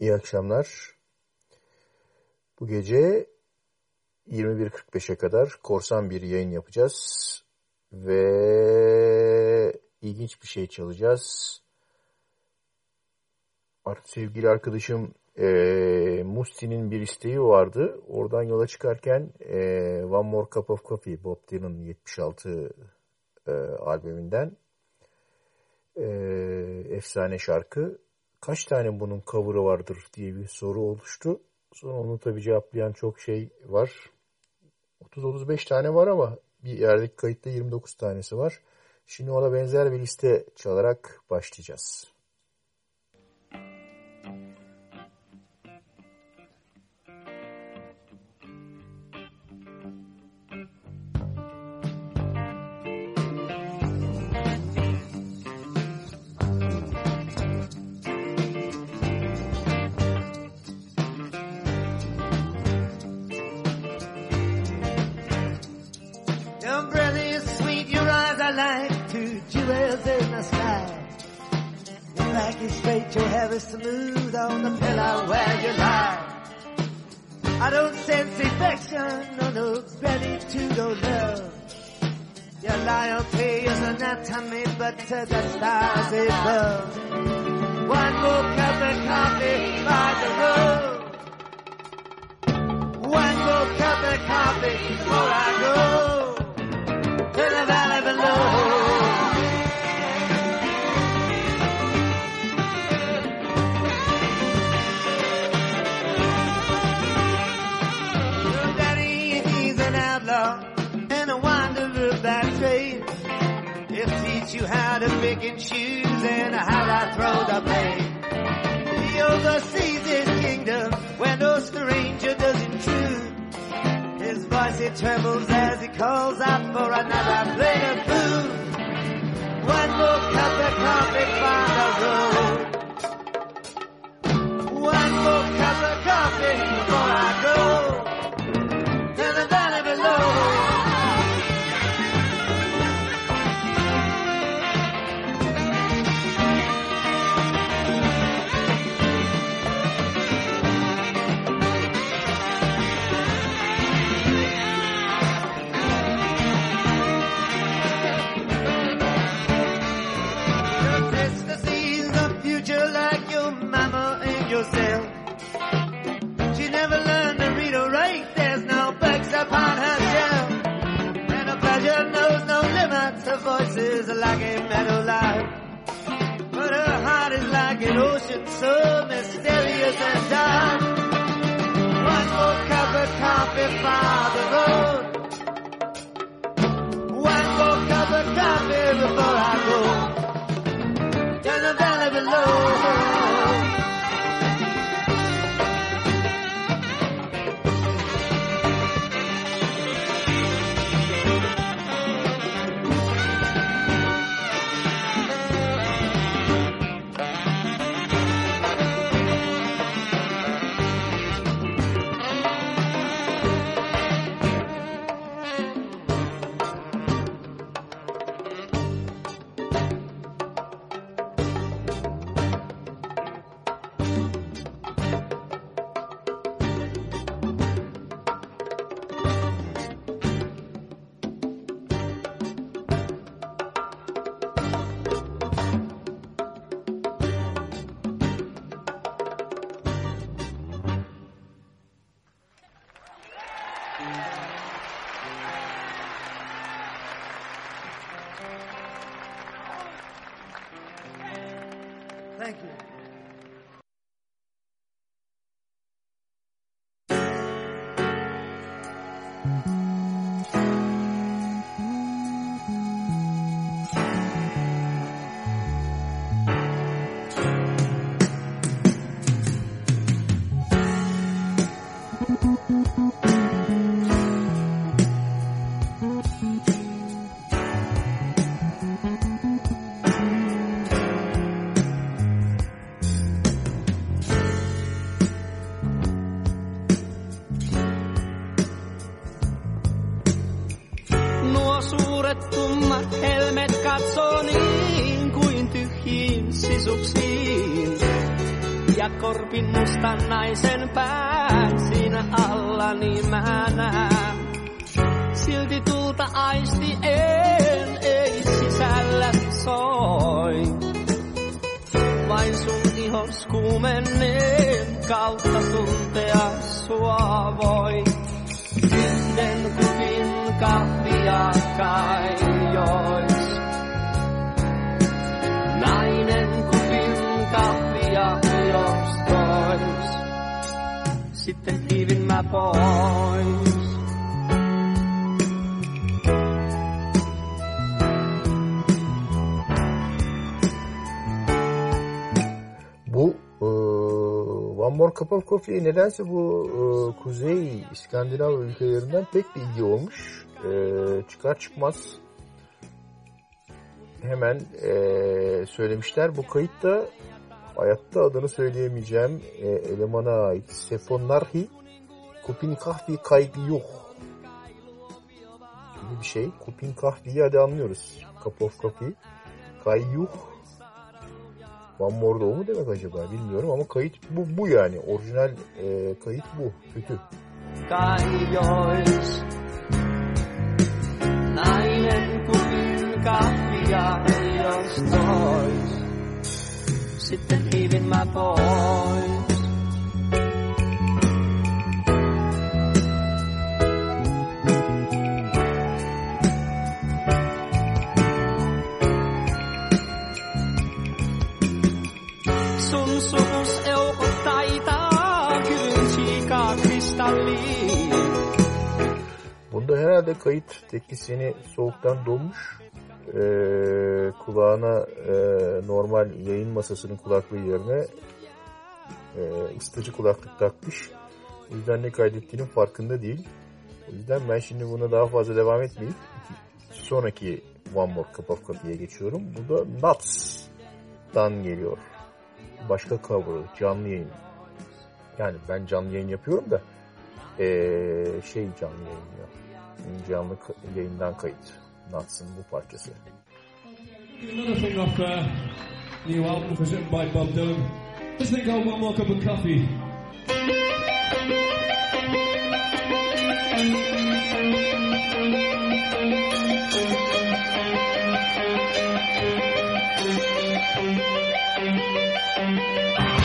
İyi akşamlar. Bu gece 21.45'e kadar korsan bir yayın yapacağız. Ve ilginç bir şey çalacağız. Artık sevgili arkadaşım e, Musti'nin bir isteği vardı. Oradan yola çıkarken e, One More Cup of Coffee, Bob Dylan'ın 76 e, albümünden e, efsane şarkı. Kaç tane bunun cover'ı vardır diye bir soru oluştu. Sonra onu tabii cevaplayan çok şey var. 30-35 tane var ama bir yerdeki kayıtta 29 tanesi var. Şimdi ona benzer bir liste çalarak başlayacağız. Smooth on the pillow where you lie. I don't sense affection or no gratitude or love. Your loyalty is anatomy, but to the stars above. One more cup of coffee by the road. One more cup of coffee before I go you how to pick and choose and how to throw the blame. He oversees his kingdom where no stranger does intrude. His voice it trembles as he calls out for another plate of food. One more cup of coffee by the road. One more cup of coffee like a meadow lark. But her heart is like an ocean so mysterious and dark. One more cup of coffee for the road. One more cup of coffee before I go. Down the valley below. nostan naisen pää. Pois. Bu e, One More Cup of Coffee'ye nedense bu e, Kuzey İskandinav ülkelerinden pek bir ilgi olmuş. E, çıkar çıkmaz hemen e, söylemişler. Bu kayıt da hayatta adını söyleyemeyeceğim e, elemana ait. Sefonarhi Kupin Kahvi Kaygı Yok gibi bir şey. Kupin Kahvi'yi hadi anlıyoruz. Cup of Coffee. Kayyuh One More'da o mu demek acaba bilmiyorum ama kayıt bu, bu yani. Orijinal e, kayıt bu. Kötü. jois. Nainen kupin. Sun Bunda herhalde kayıt teknisyeni soğuktan donmuş. E, kulağına e, normal yayın masasının kulaklığı yerine e, ısıtıcı kulaklık takmış. O yüzden ne kaydettiğinin farkında değil. O yüzden ben şimdi buna daha fazla devam etmeyip sonraki One More Cup of Coffee'ye geçiyorum. Bu da Nuts'tan geliyor. Başka cover'ı, canlı yayın. Yani ben canlı yayın yapıyorum da ee, şey canlı yayınlıyor. Canlı yayından kayıt. Nuts'ın bu parçası. Coffee. Rather Thank you.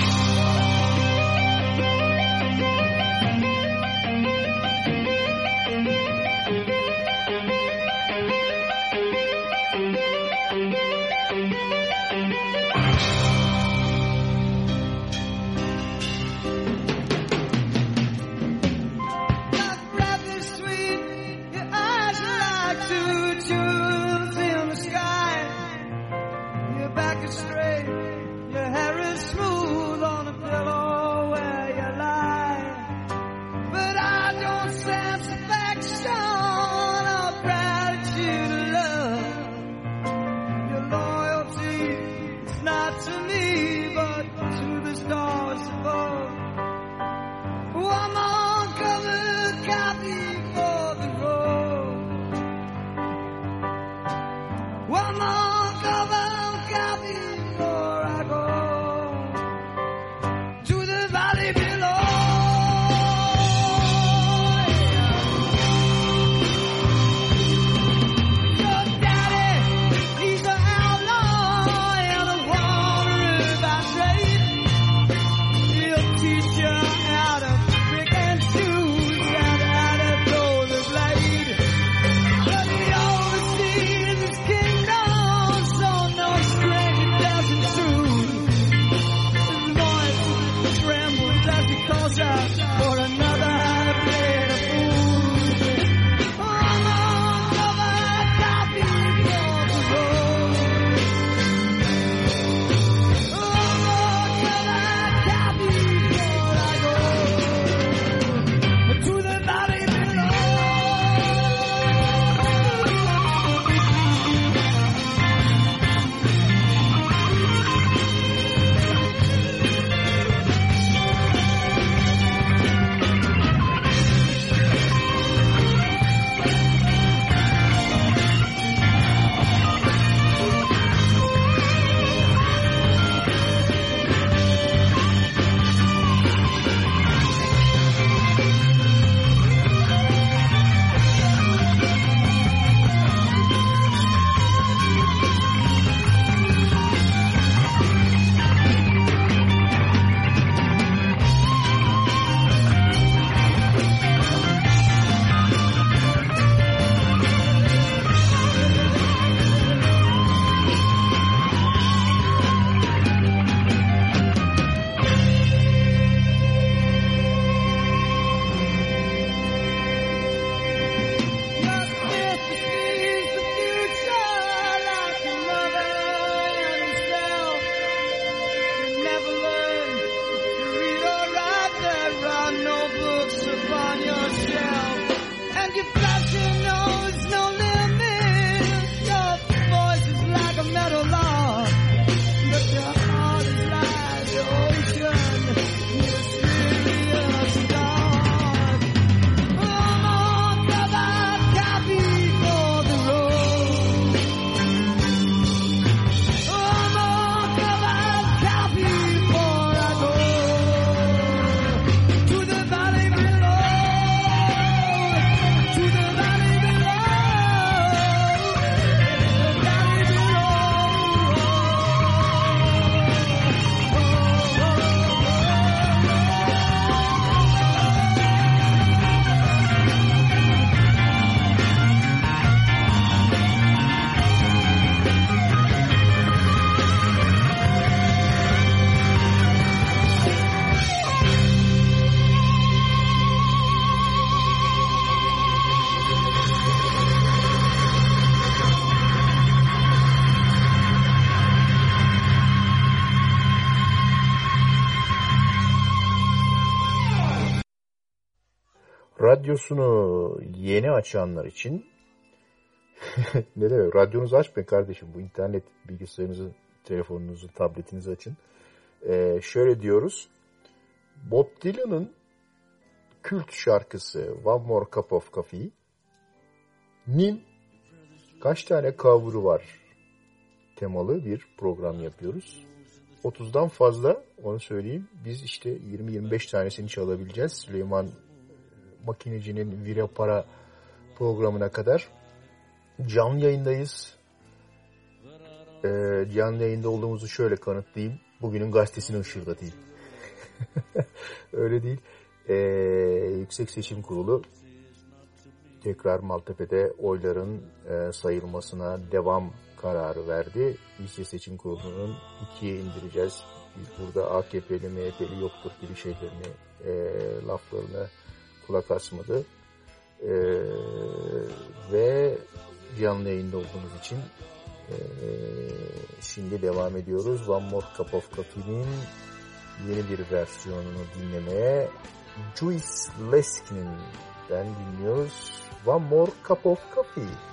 Radyosunu yeni açanlar için ne demek? Radyonuzu açmayın kardeşim. Bu internet bilgisayarınızı, telefonunuzu, tabletinizi açın. Ee, şöyle diyoruz. Bob Dylan'ın kült şarkısı One More Cup of Coffee'nin kaç tane cover'ı var temalı bir program yapıyoruz. 30'dan fazla onu söyleyeyim. Biz işte 20-25 tanesini çalabileceğiz. Süleyman Makineci'nin Vira Para programına kadar canlı yayındayız. Ee, canlı yayında olduğumuzu şöyle kanıtlayayım. Bugünün gazetesini ışırdatayım. Öyle değil. Ee, Yüksek Seçim Kurulu tekrar Maltepe'de oyların e, sayılmasına devam kararı verdi. Yüksek Seçim Kurulu'nun ikiye indireceğiz. Biz burada AKP'li, MHP'li yoktur gibi şeylerini, e, laflarını kulak asmadı. E, ve canlı yayında olduğumuz için e, şimdi devam ediyoruz. One More Cup of Coffee'nin yeni bir versiyonunu dinlemeye Juice Leskin'den dinliyoruz. One More Cup of Coffee.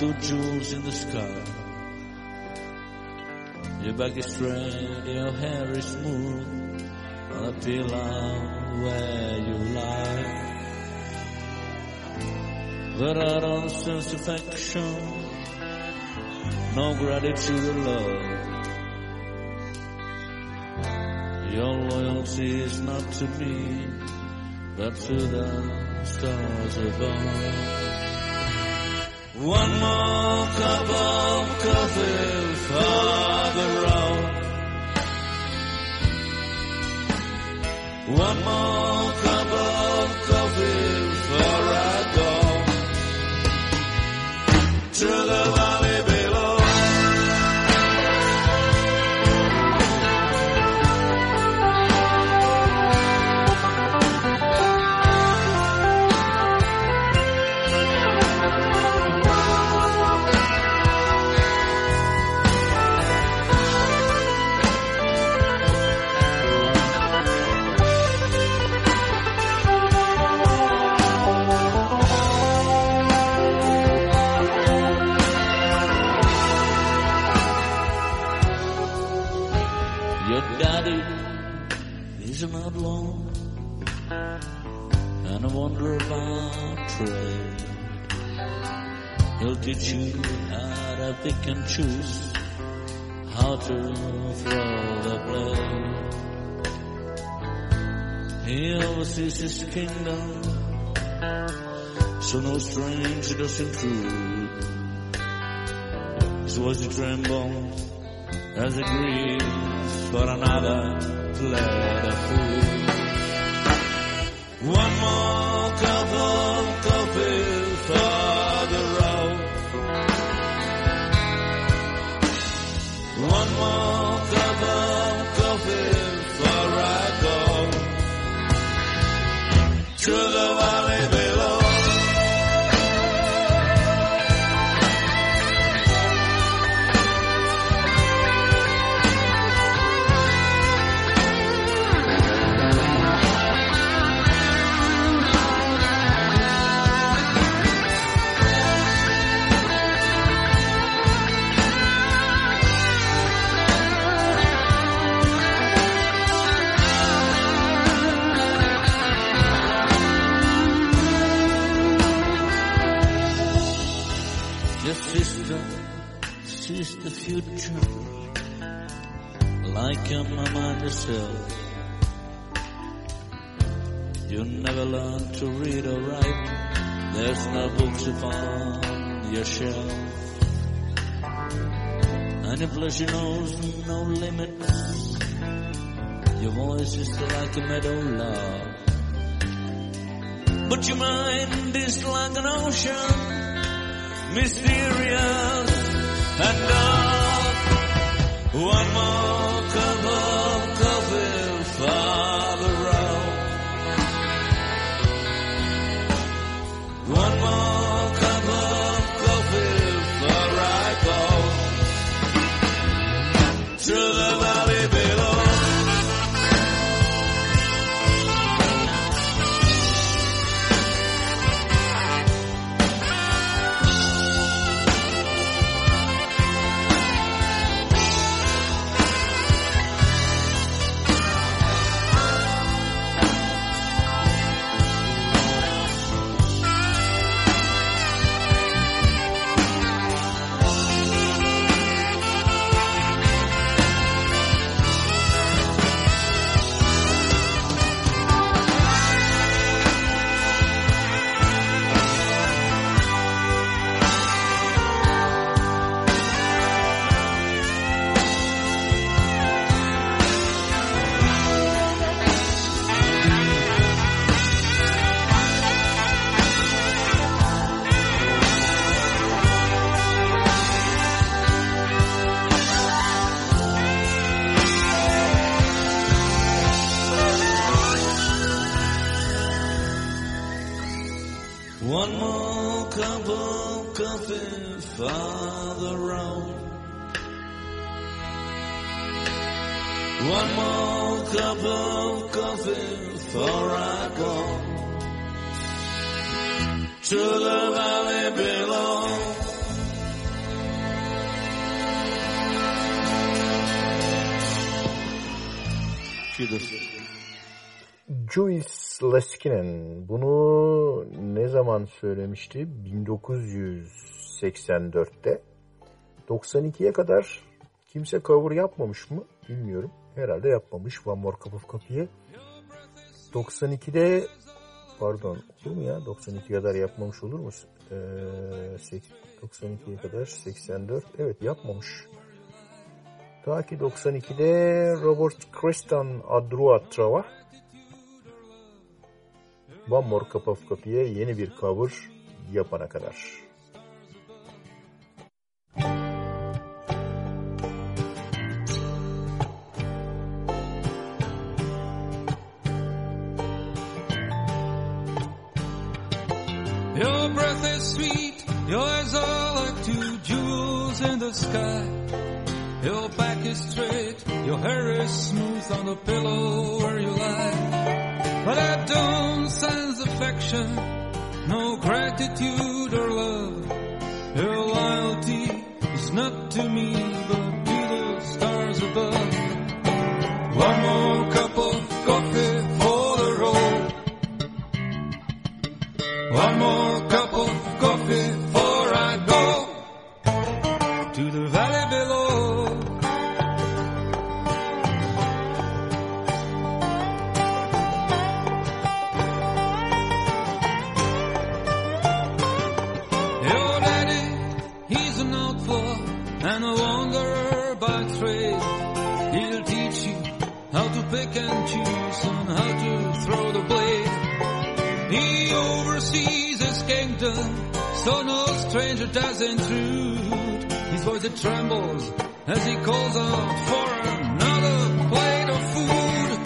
Two jewels in the sky. Your back is straight, your hair is smooth on a pillow where you lie. But I don't sense affection, no gratitude or love. Your loyalty is not to me, but to the stars above. One more cup of coffee for the road. One more cup of coffee before I go to the pick and choose, how to throw the blade. He oversees his kingdom, so no stranger does intrude. His voice tremble as it grieves for another plate of food. One more to your mama herself. You never learn to read or write. There's no books upon your shelf. And your pleasure knows no limits. Your voice is like a meadow lark. But your mind is like an ocean mysterious and dark. One more cup Joyce Leskinen bunu ne zaman söylemişti? 1984'te. 92'ye kadar kimse cover yapmamış mı? Bilmiyorum. Herhalde yapmamış One More Cup of Coffee'yi. 92'de pardon olur mu ya? 92 kadar yapmamış olur mu? Ee, 92'ye kadar 84 evet yapmamış. Ta ki 92'de Robert Creston Adrua Trava One More Cup of yeni bir cover yapana kadar. Your hair is smooth on the pillow where you lie. But I don't sense affection, no gratitude or love. Your loyalty is not to me, So no stranger does intrude. His voice it trembles as he calls out for another plate of food.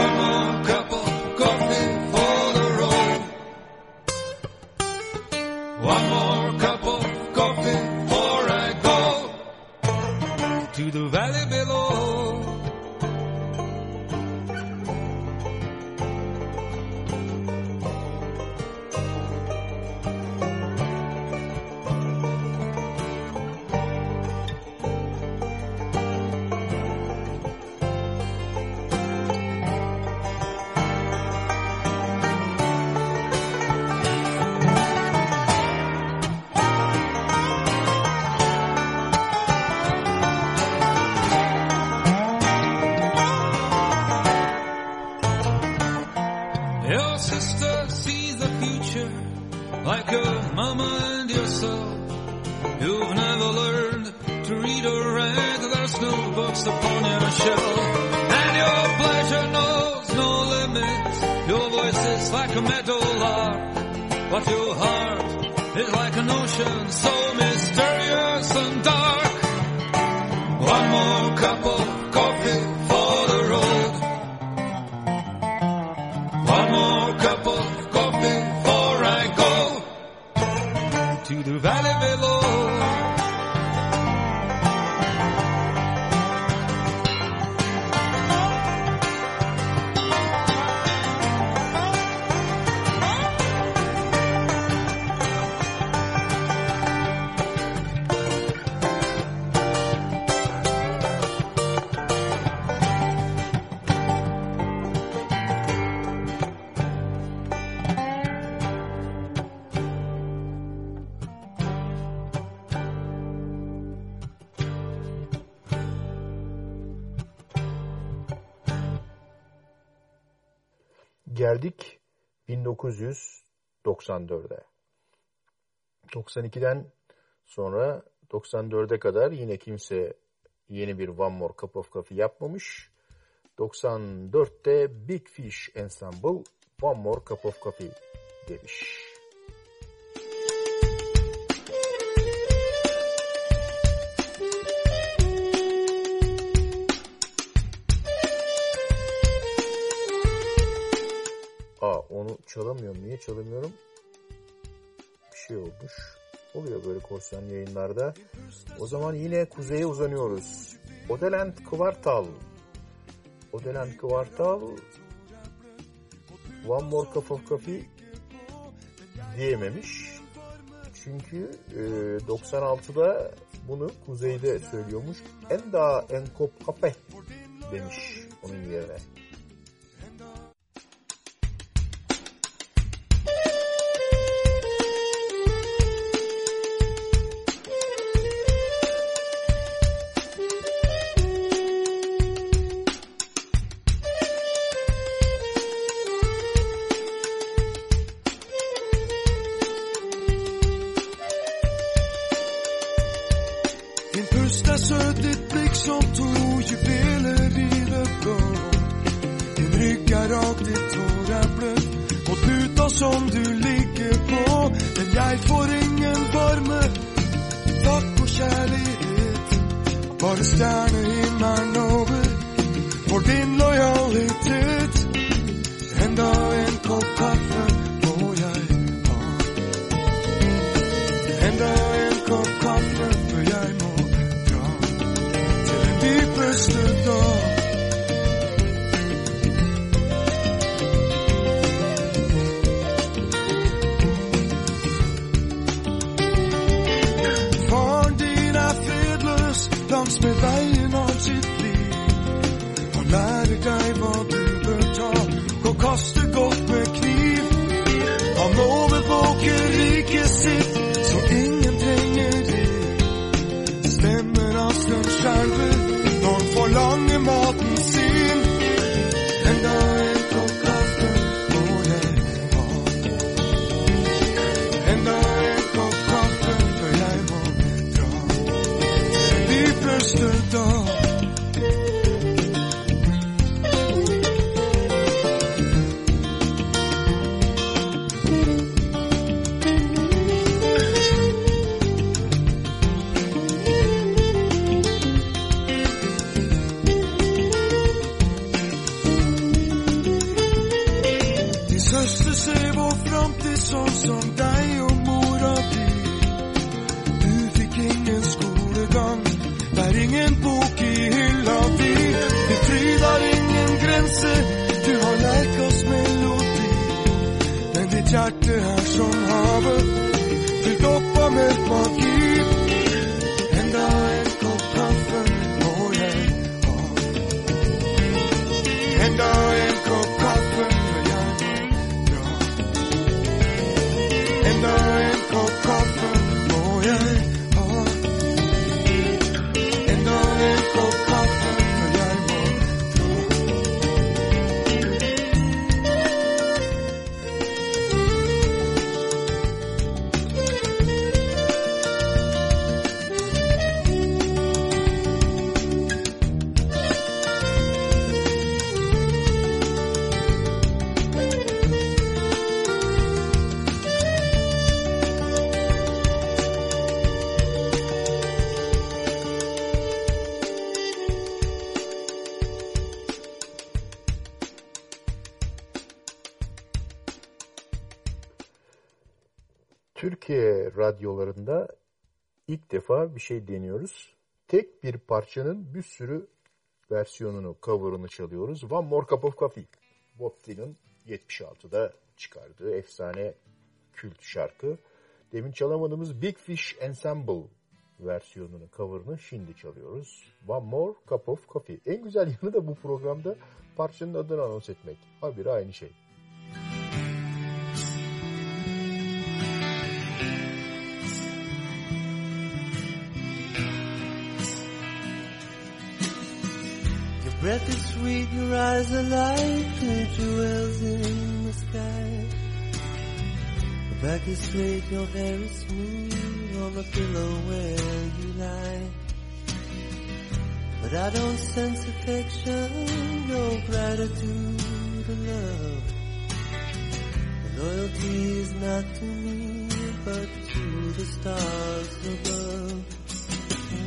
One more cup of coffee for the road. One more cup of coffee before I go to the valley below. You've never learned to read or write, there's no books upon your shelf. And your pleasure knows no limits. Your voice is like a meadow lark, but your heart is like an ocean so mysterious and dark. 1994'e. 92'den sonra 94'e kadar yine kimse yeni bir One More Cup of Coffee yapmamış. 94'te Big Fish Ensemble One More Cup of Coffee demiş. Onu çalamıyorum. Niye çalamıyorum? Bir şey olmuş. Oluyor böyle korsan yayınlarda. O zaman yine kuzeye uzanıyoruz. Odeland Kvartal. Odeland Kvartal One More Cup of Coffee diyememiş. Çünkü e, 96'da bunu kuzeyde söylüyormuş. En daha en kop kafe demiş onun yerine. Radyolarında ilk defa bir şey deniyoruz. Tek bir parçanın bir sürü versiyonunu, cover'ını çalıyoruz. One More Cup of Coffee. Bob Dylan 76'da çıkardığı efsane kült şarkı. Demin çalamadığımız Big Fish Ensemble versiyonunu, cover'ını şimdi çalıyoruz. One More Cup of Coffee. En güzel yanı da bu programda parçanın adını anons etmek. Habire aynı şey. Your breath is sweet, your eyes are like clear jewels in the sky. Your back is straight, your hair is smooth on the pillow where you lie. But I don't sense affection, no gratitude or love. The loyalty is not to me, but to the stars above.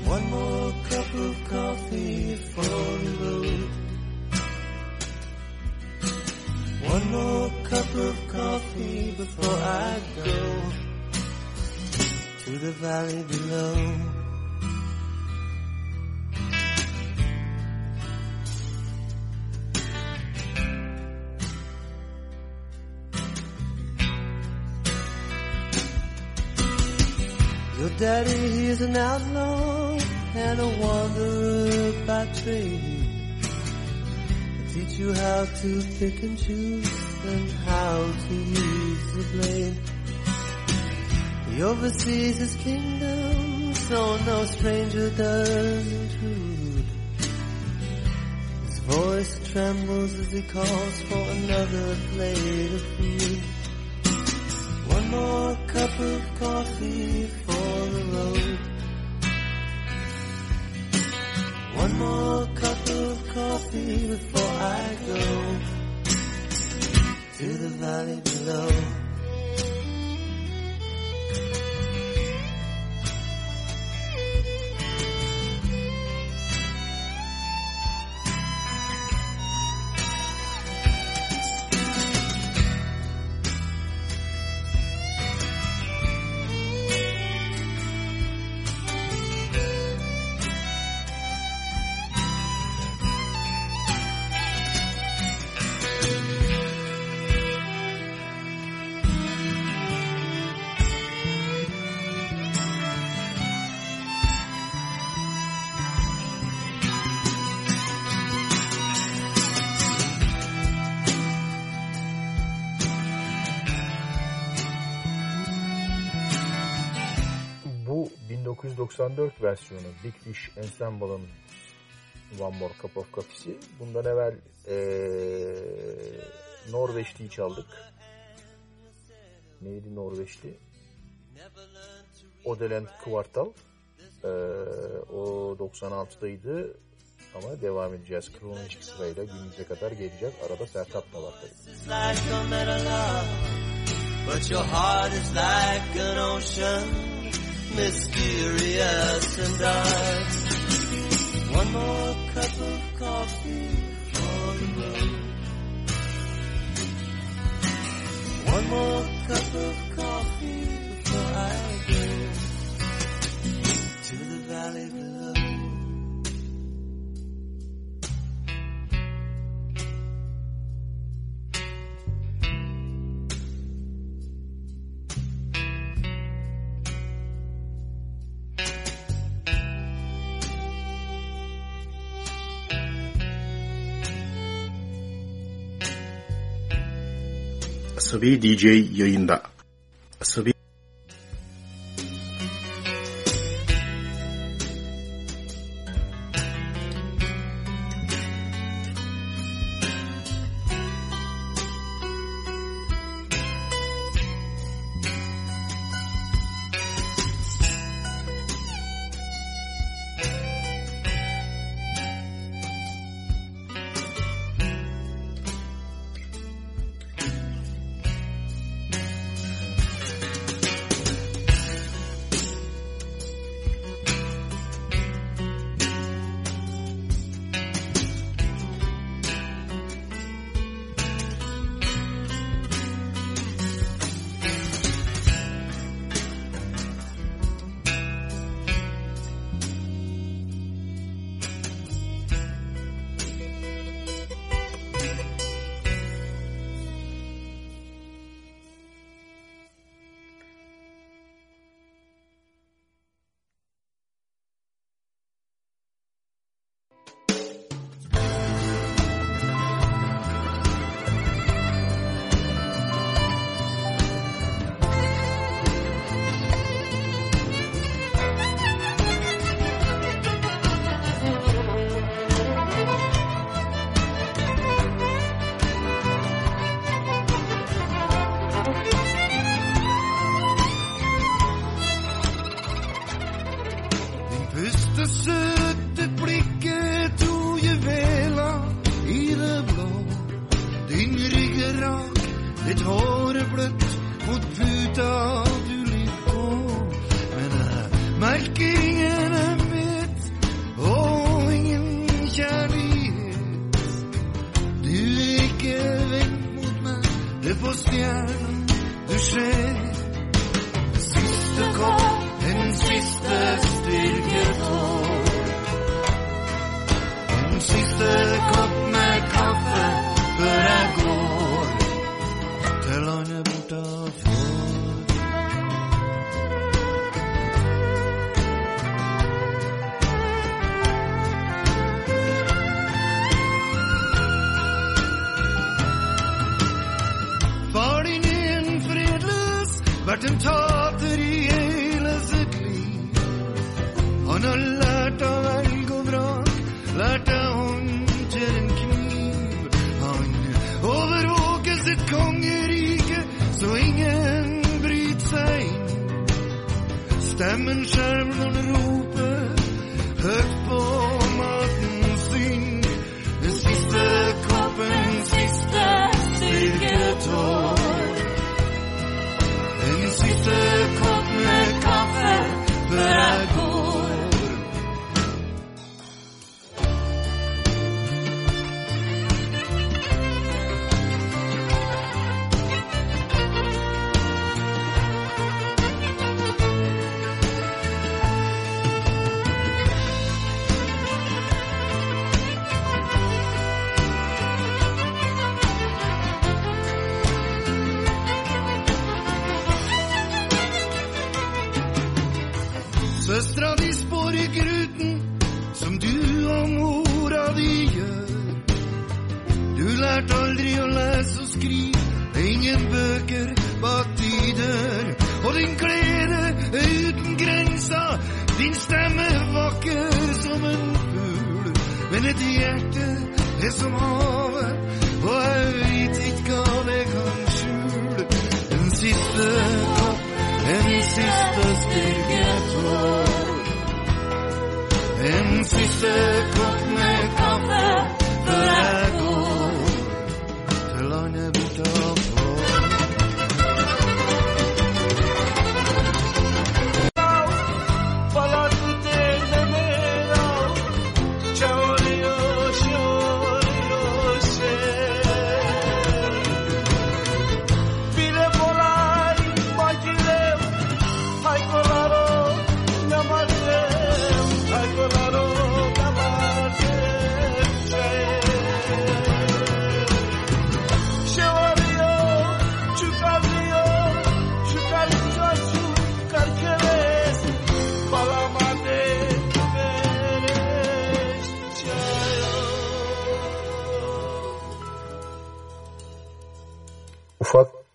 One more cup of coffee for the road. One more cup of coffee before I go to the valley below. Your daddy, he's an outlaw and a wanderer by trade. He'll teach you how to pick and choose and how to use the blade. He oversees his kingdom, so no stranger does intrude. His voice trembles as he calls for another plate of food. One more cup of coffee for the road. One more cup of coffee before I go to the valley below. 1994 versiyonu Big Fish Ensemble'ın One More Cup of Coffee'si. Bundan evvel eee Norveçli'yi çaldık. Neydi Norveçli? Odeland Kvartal. Eee o 96'daydı ama devam edeceğiz. Kronolojik sırayla günümüze kadar geleceğiz. Arada Sertab da var tabii. But your heart is like an ocean, mysterious and dark. One more cup of coffee for the road. One more cup of coffee before I go to the valley Sıvı DJ yayında. Sıvı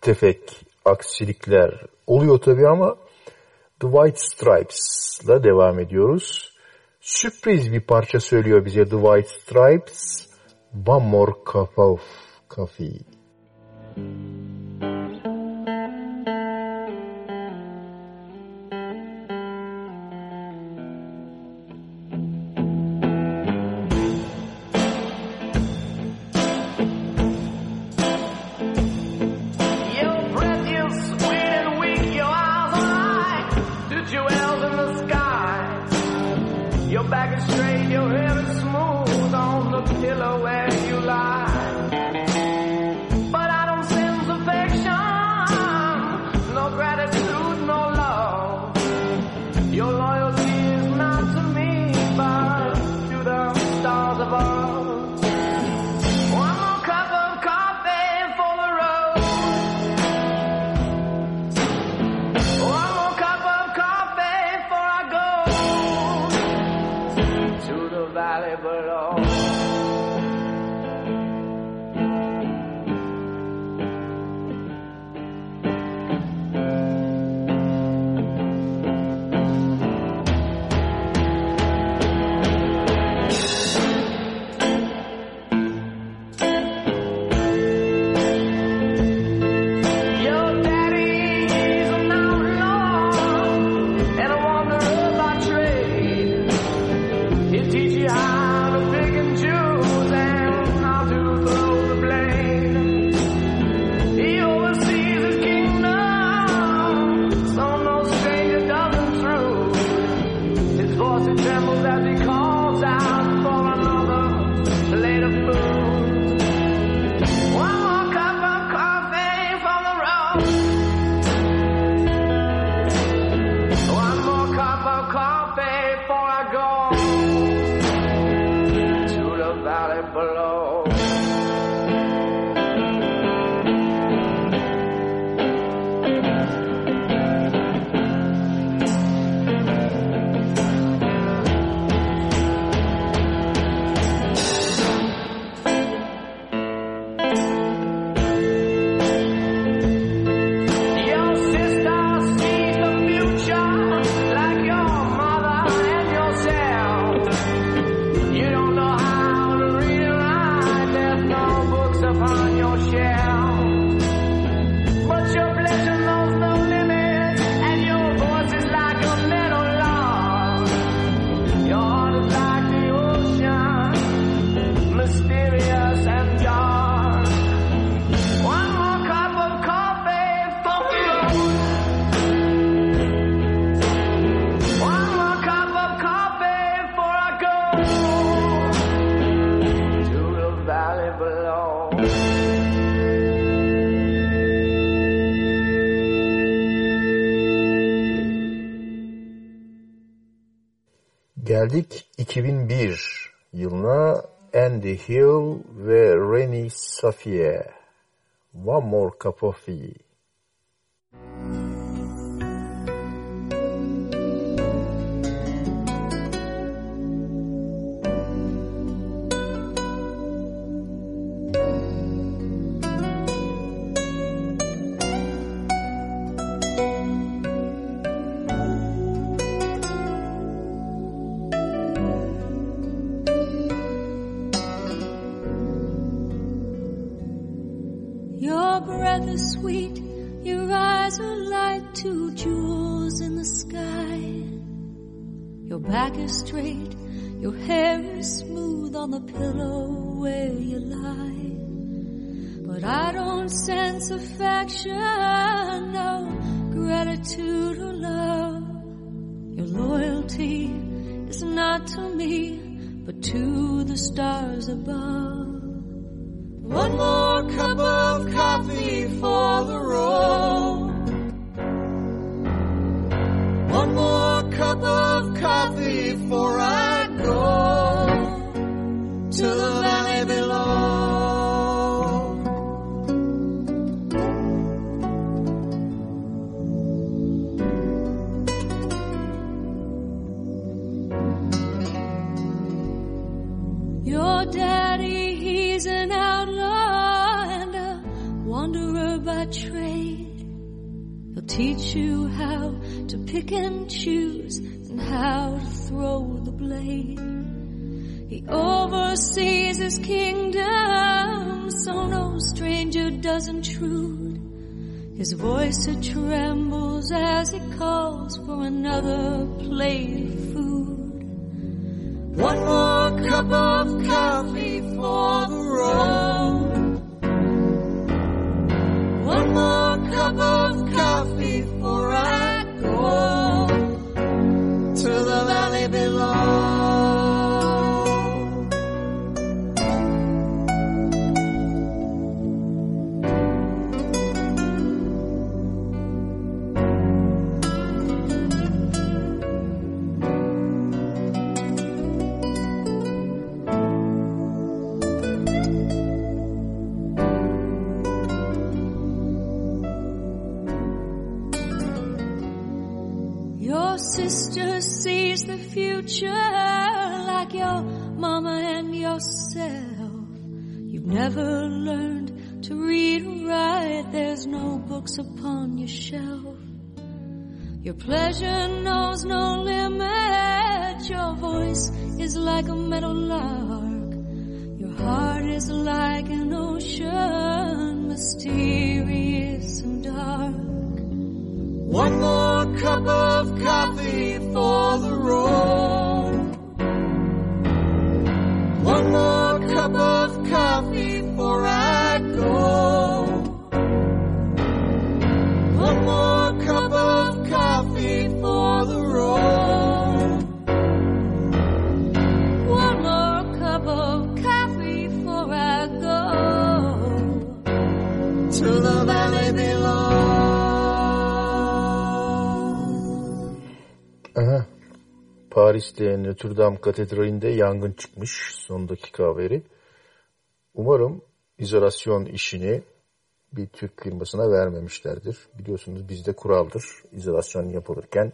tefek aksilikler oluyor tabii ama The White Stripes'la devam ediyoruz. Sürpriz bir parça söylüyor bize The White Stripes. One more cup of coffee. More Cup of Tea. Is straight, your hair is smooth on the pillow where you lie. But I don't sense affection, no gratitude or love. Your loyalty is not to me, but to the stars above. One more cup of coffee for the road. One more cup of coffee before I go to the valley below. Your daddy, he's an outlaw and a wanderer by trade. He'll teach you how to pick and choose and how throw the blade. He oversees his kingdom, so no stranger does intrude. His voice it trembles as he calls for another plate of food. One more cup of coffee for the road. One more cup of future like your mama and yourself. You've never learned to read or write, there's no books upon your shelf. Your pleasure knows no limit, your voice is like a meadow lark. Your heart is like an ocean, mysterious and dark. One more cup of coffee for the road. One more cup of coffee before I go. One more Paris'te Notre Dame Katedrali'nde yangın çıkmış son dakika haberi. Umarım izolasyon işini bir Türk firmasına vermemişlerdir. Biliyorsunuz bizde kuraldır. İzolasyon yapılırken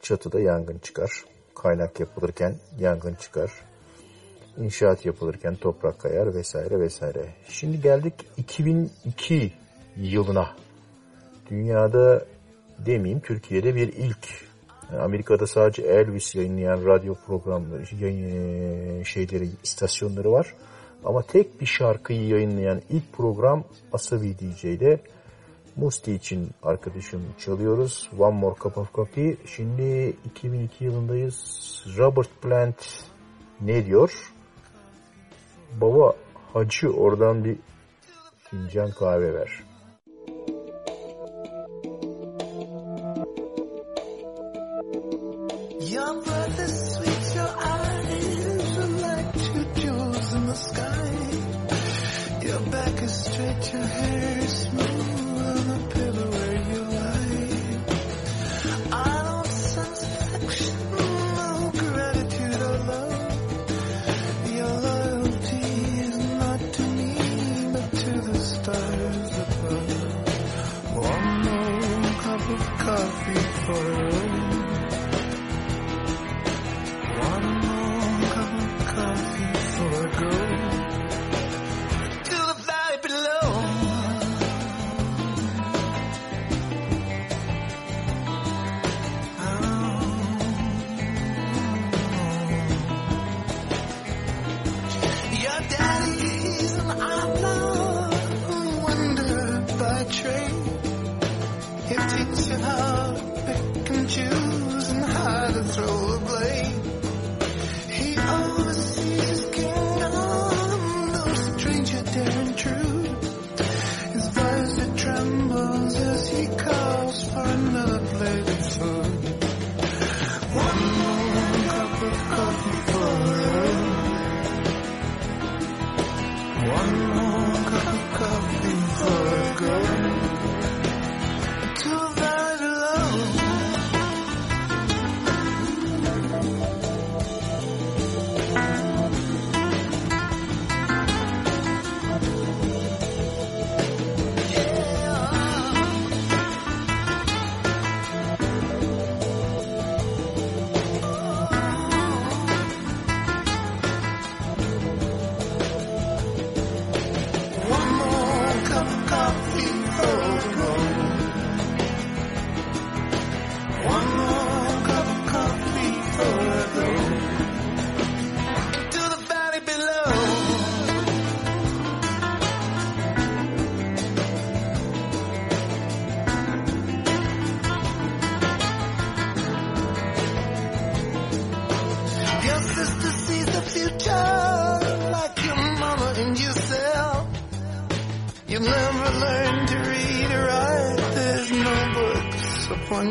çatıda yangın çıkar. Kaynak yapılırken yangın çıkar. İnşaat yapılırken toprak kayar vesaire vesaire. Şimdi geldik 2002 yılına. Dünyada demeyeyim Türkiye'de bir ilk Amerika'da sadece Elvis yayınlayan radyo programları, yayın, şeyleri, istasyonları var. Ama tek bir şarkıyı yayınlayan ilk program Asabi DJ'de Musti için arkadaşım çalıyoruz. One More Cup of Coffee. Şimdi 2002 yılındayız. Robert Plant ne diyor? Baba hacı oradan bir fincan kahve ver.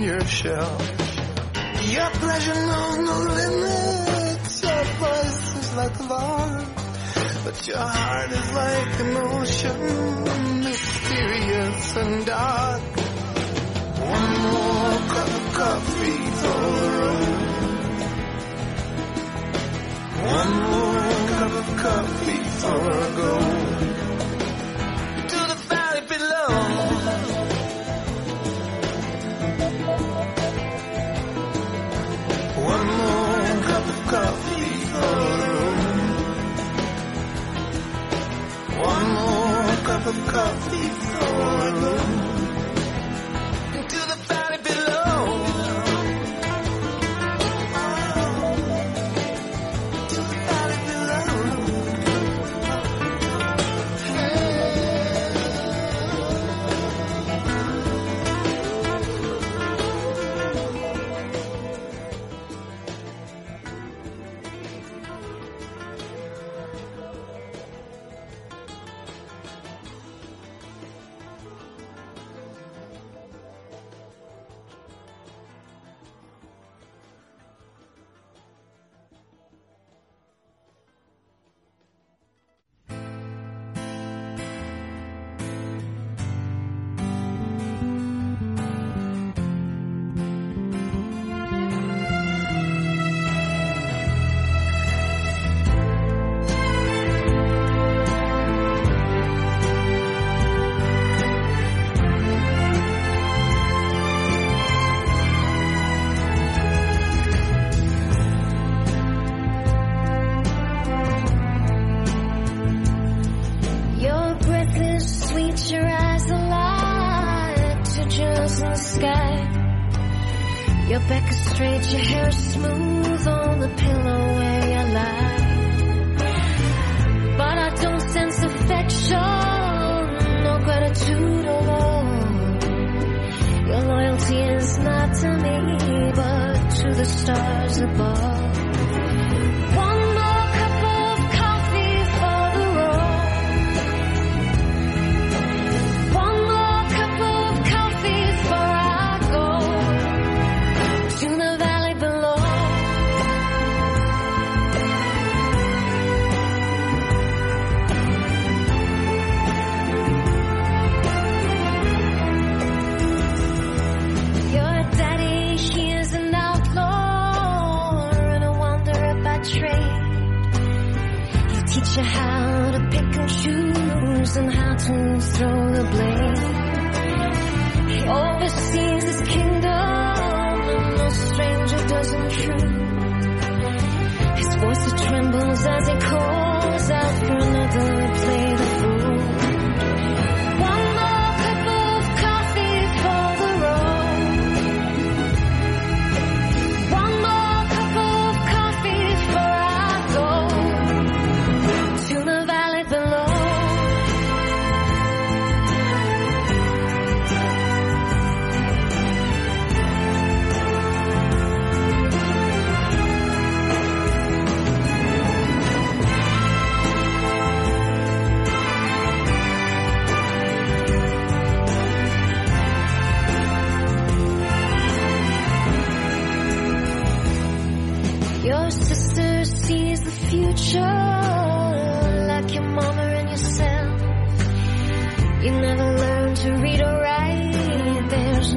your shell. Your pleasure knows no limits. Your voice is like love, but your heart.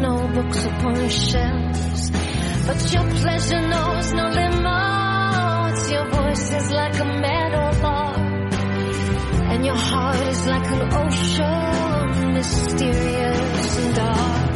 no books upon your shelves. But your pleasure knows no limits. Your voice is like a metal bar, and your heart is like an ocean, mysterious and dark.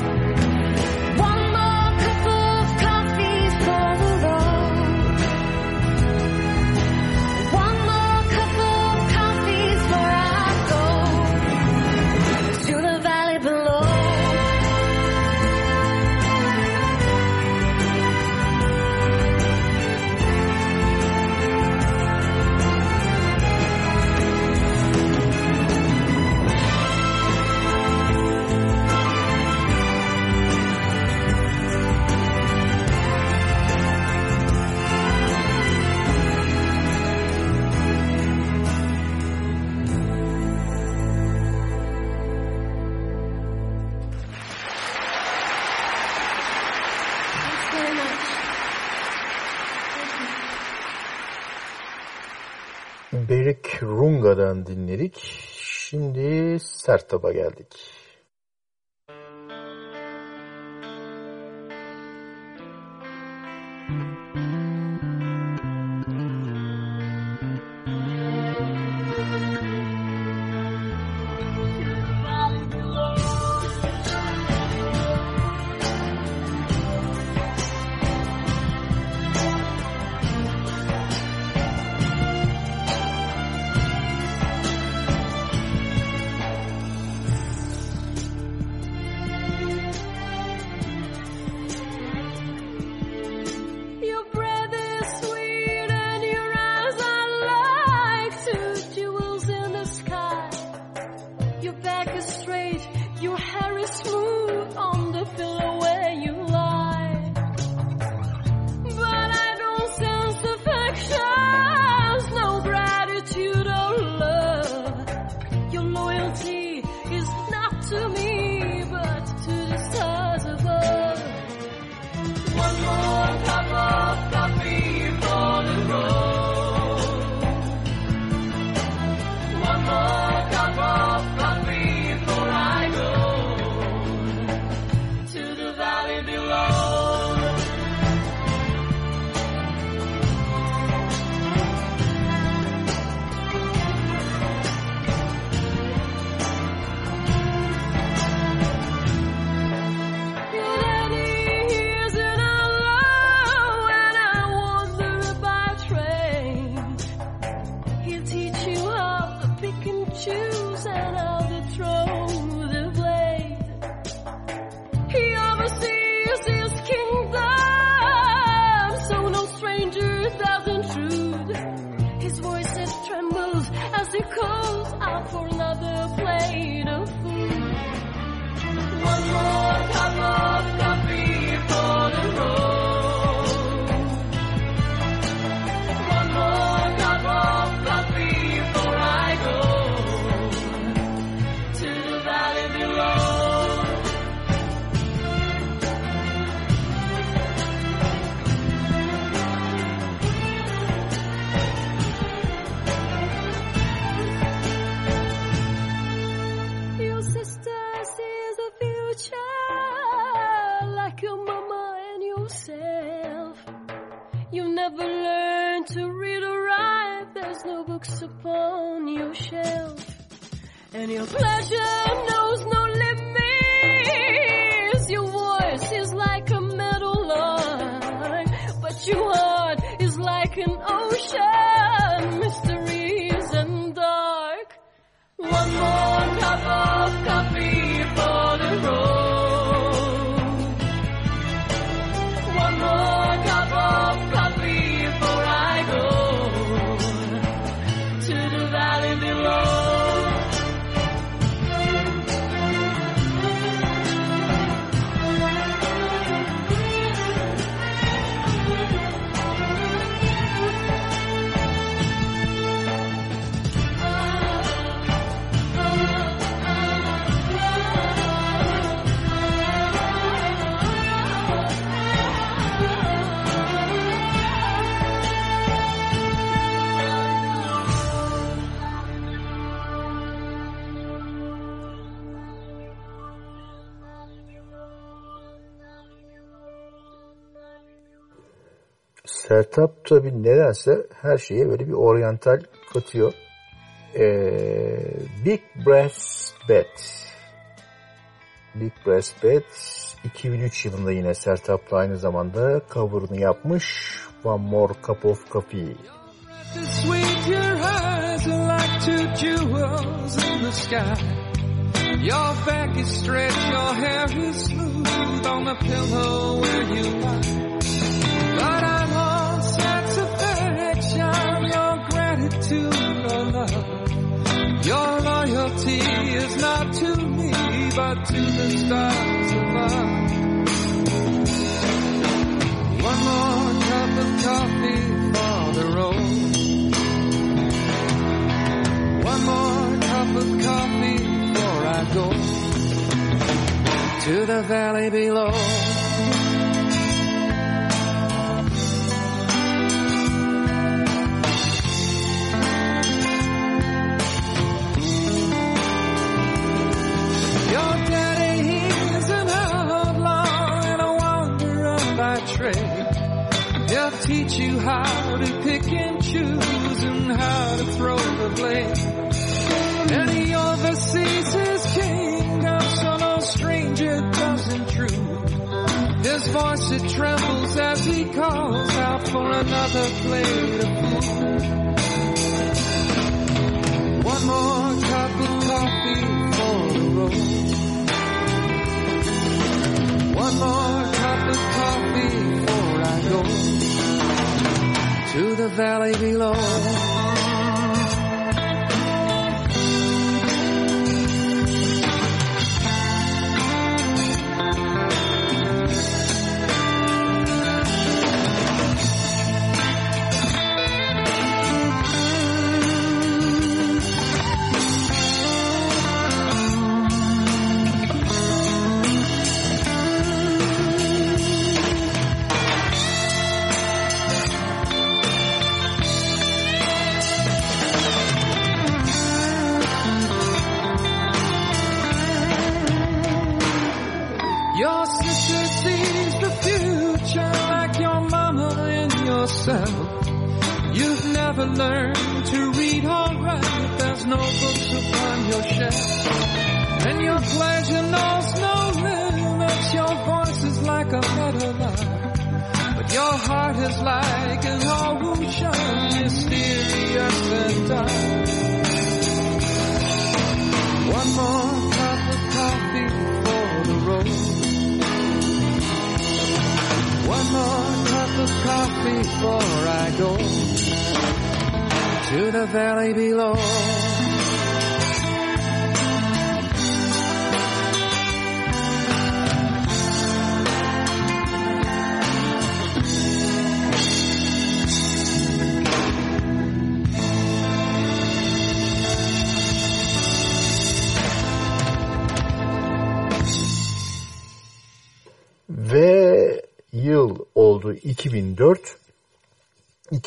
dinledik. Şimdi Sertab'a geldik. your pleasure. Sertap tabi nedense her şeye böyle bir oryantal katıyor. Ee, Big Brass Bat Big Brass Bat 2003 yılında yine Sertap'la aynı zamanda cover'ını yapmış One More Cup of Coffee. Your back is stretched, your hair is smooth on the pillow where you lie. But I to your love. Your loyalty is not to me, but to the stars above. One more cup of coffee for the road. One more cup of coffee before I go to the valley below. Teach you how to pick and choose and how to throw the blade. He oversees his kingdom so no stranger does intrude. His voice it trembles as he calls out for another plate of food. One more cup of coffee for the road. One more cup of coffee before I go to the valley below.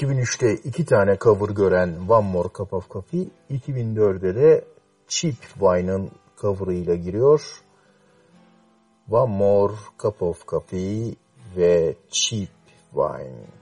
2003'te iki tane cover gören One More Cup of Coffee, 2004'de de Cheap Wine'ın cover'ıyla giriyor. One More Cup of Coffee ve Cheap Wine.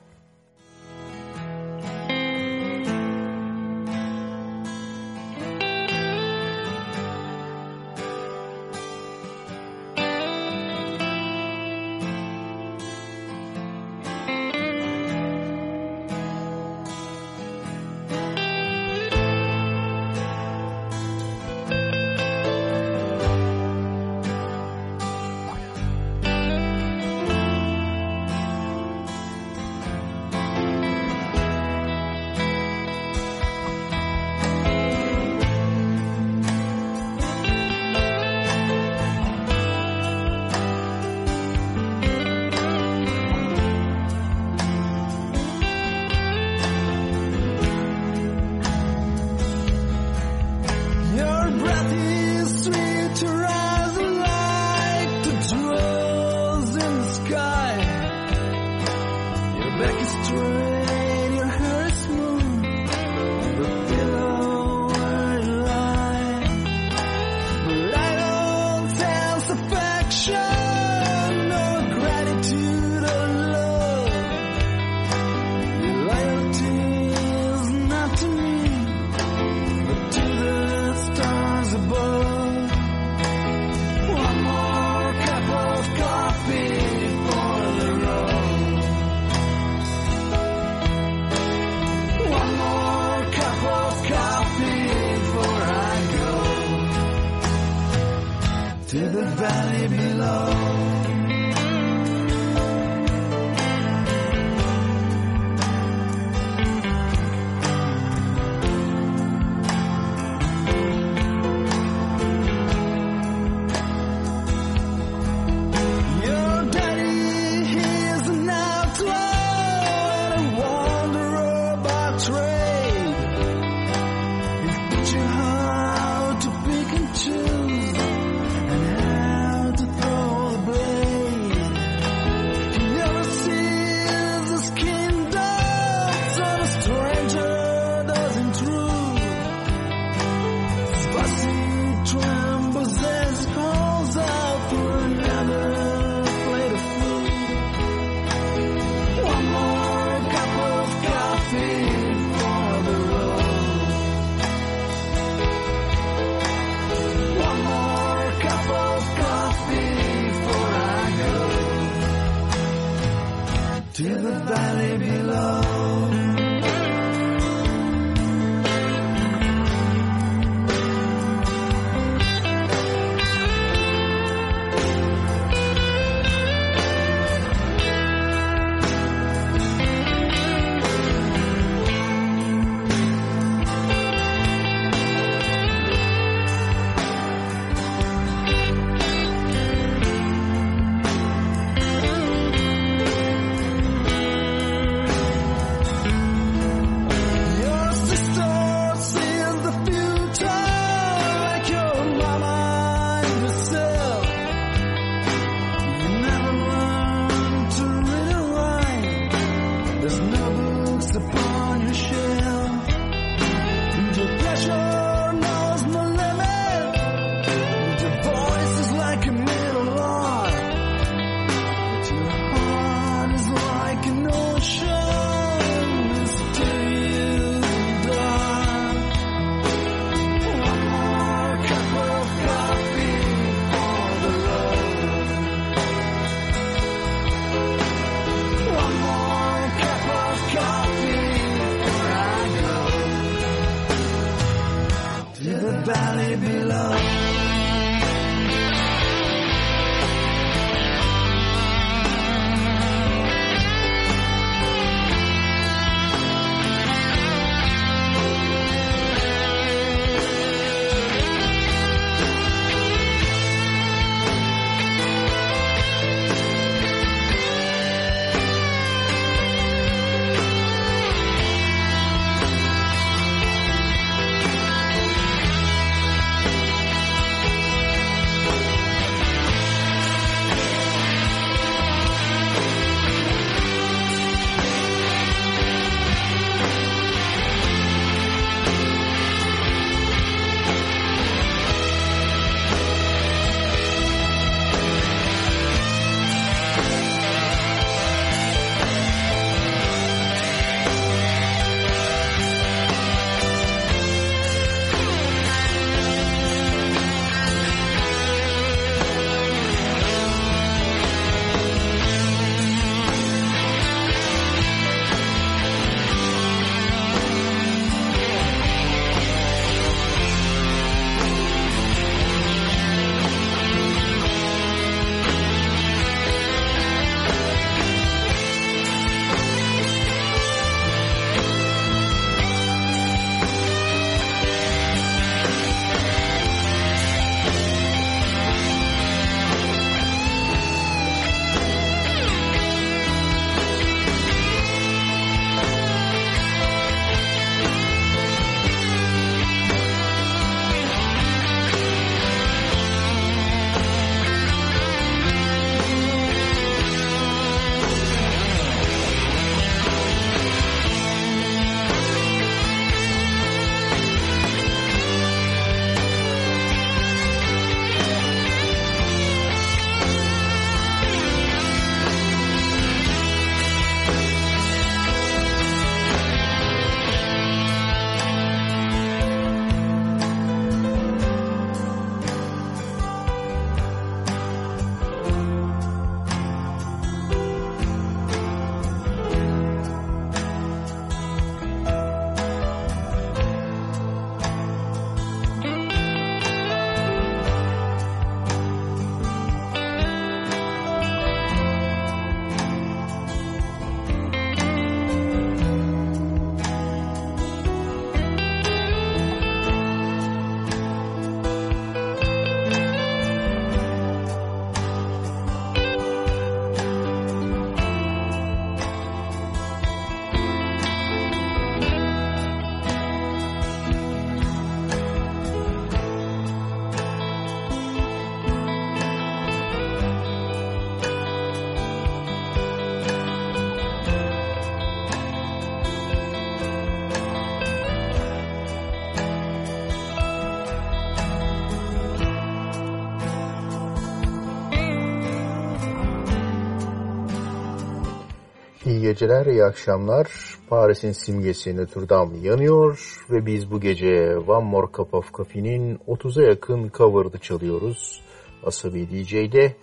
Geceler, iyi akşamlar. Paris'in simgesi Notre Dame yanıyor ve biz bu gece One More Cup of Coffee'nin 30'a yakın cover'ını çalıyoruz. Asabi DJ'de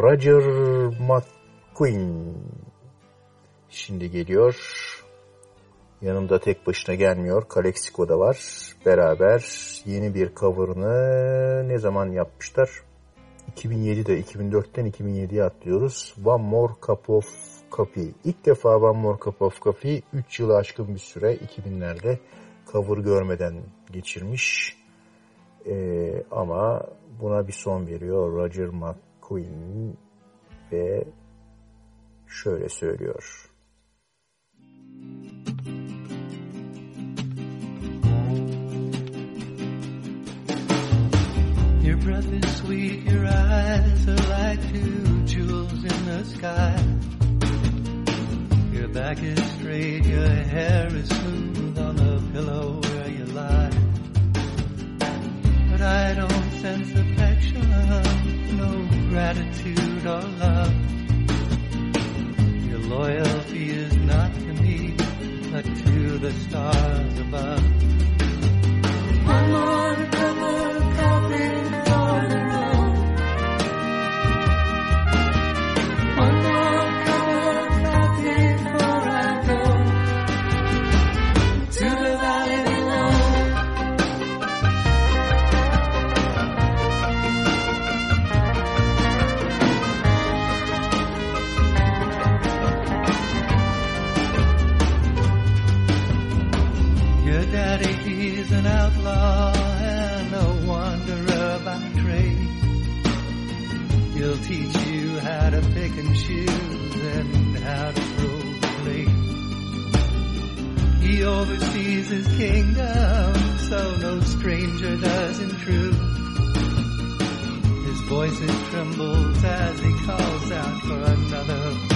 Roger McQueen. şimdi geliyor. Yanında tek başına gelmiyor. Kalexico da var. Beraber yeni bir cover'ını ne zaman yapmışlar? 2007'de 2004'ten 2007'ye atlıyoruz. One More Cup of Coffee. İlk defa One More Cup of Coffee 3 yılı aşkın bir süre 2000'lerde cover görmeden geçirmiş. Ee, ama buna bir son veriyor Roger McQueen ve şöyle söylüyor. Your breath is sweet, your eyes are like two jewels in the sky. Your back is straight, your hair is smooth on the pillow where you lie. But I don't sense affection, no gratitude or love. Your loyalty is not to me, but to the stars above. One more of pick and how to throw. He oversees his kingdom, so no stranger does intrude. His voice it trembles as he calls out for another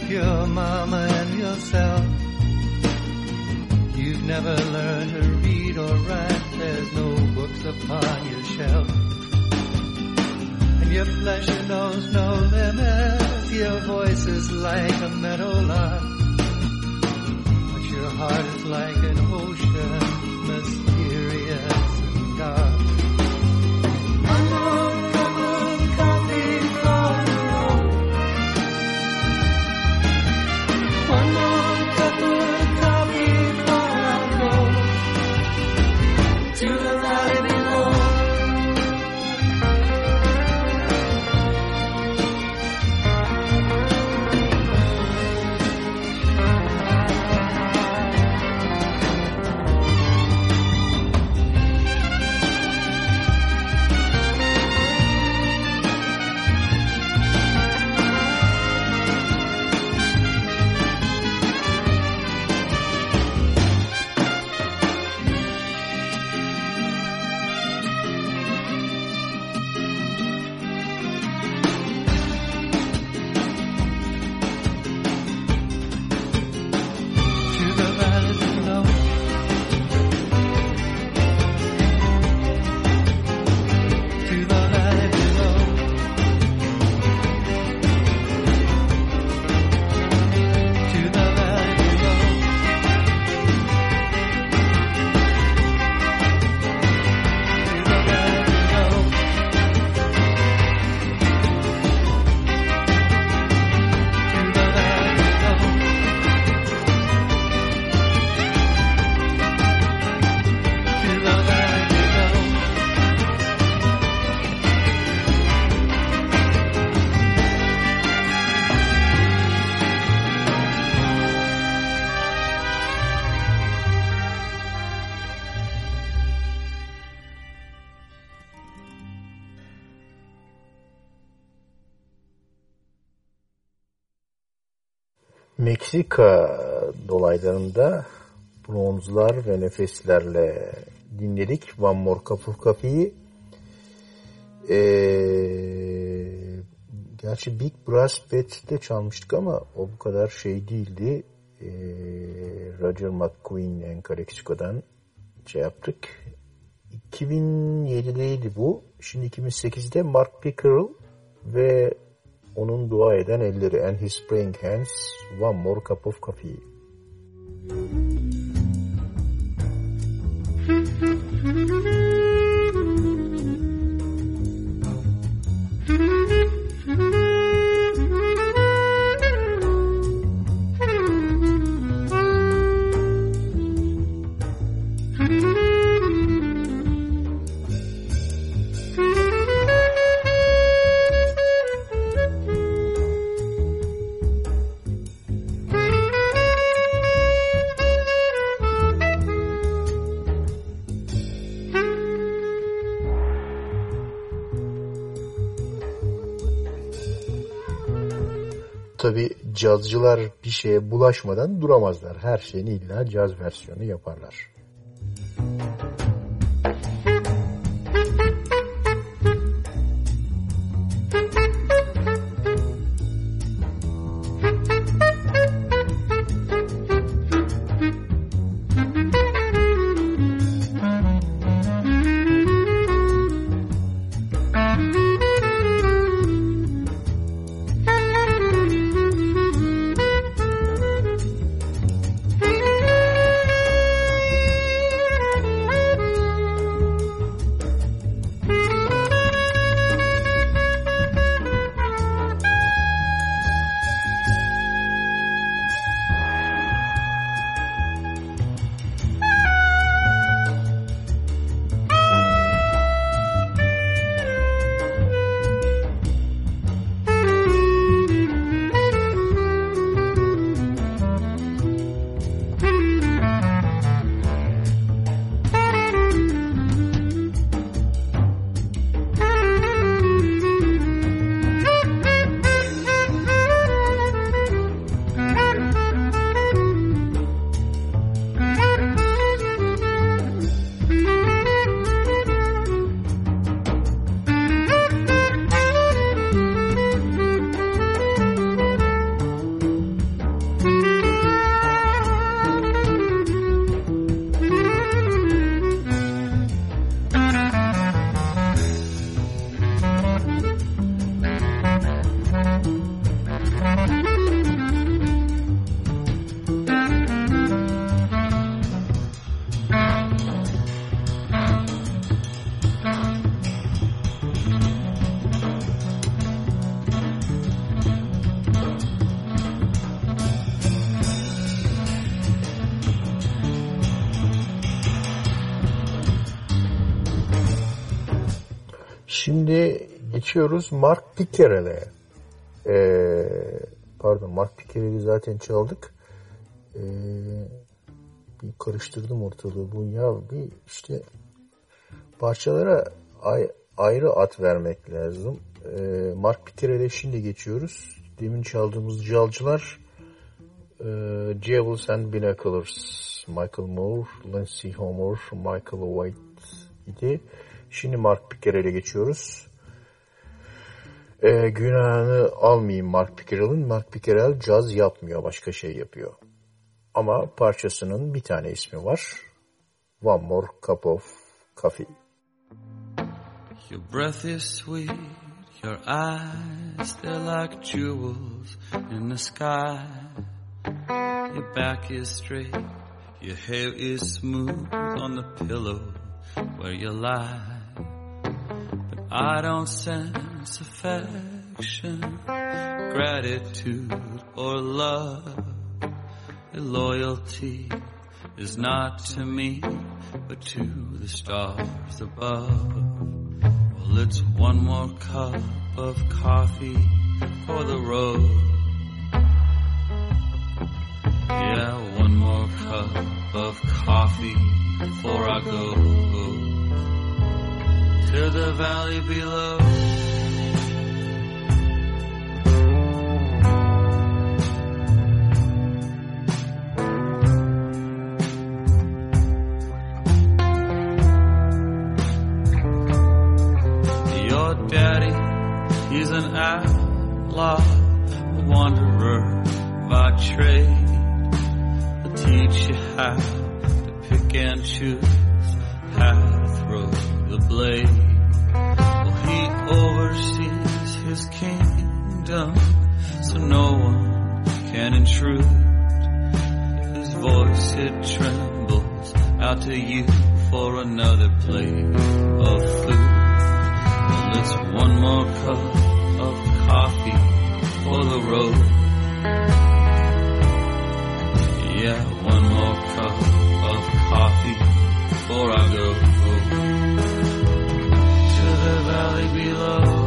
like your mama and yourself. You've never learned to read or write, there's no books upon your shelf. And your pleasure knows no limits, your voice is like a meadowlark. But your heart is like an ocean, mysterious and dark. Meksika dolaylarında bronzlar ve nefeslerle dinledik Cup of Coffee'yi. Ee, gerçi Big Brass Band'de çalmıştık ama o bu kadar şey değildi. Ee, Roger McQueen Enkareksiko'dan şey yaptık. 2007'deydi bu. Şimdi 2008'de Mark Pickerel ve onun dua eden elleri and his praying hands one more cup of coffee. Cazcılar bir şeye bulaşmadan duramazlar. Her şeyin illa caz versiyonu yaparlar. Geçiyoruz Mark Pickerel'e. Ee, pardon Mark Pickerel'i zaten çaldık. Ee, bir karıştırdım ortalığı bu ya bir işte parçalara ay, ayrı at vermek lazım. Ee, Mark Pickerel'e şimdi geçiyoruz. Demin çaldığımız calcılar e, Jewels and Binoculars Michael Moore, Lindsay Homer, Michael White idi. Şimdi Mark Pickerel'e geçiyoruz. Ee, günahını almayayım Mark Pickerel'in. Mark Pickerel caz yapmıyor, başka şey yapıyor. Ama parçasının bir tane ismi var. One More Cup of Coffee. Your breath is sweet, your eyes, they're like jewels in the sky. Your back is straight, your hair is smooth on the pillow where you lie. But I don't sense affection, gratitude, or love. Loyalty is not to me, but to the stars above. Well, it's one more cup of coffee for the road. Yeah, one more cup of coffee before I go to the valley below. outlaw, a wanderer by trade. I'll teach you how to pick and choose, how to throw the blade. Well, he oversees his kingdom, so no one can intrude. His voice it trembles out to you for another plate of food. Well, it's one more cup coffee for the road. Yeah, one more cup of coffee before I go to the valley below.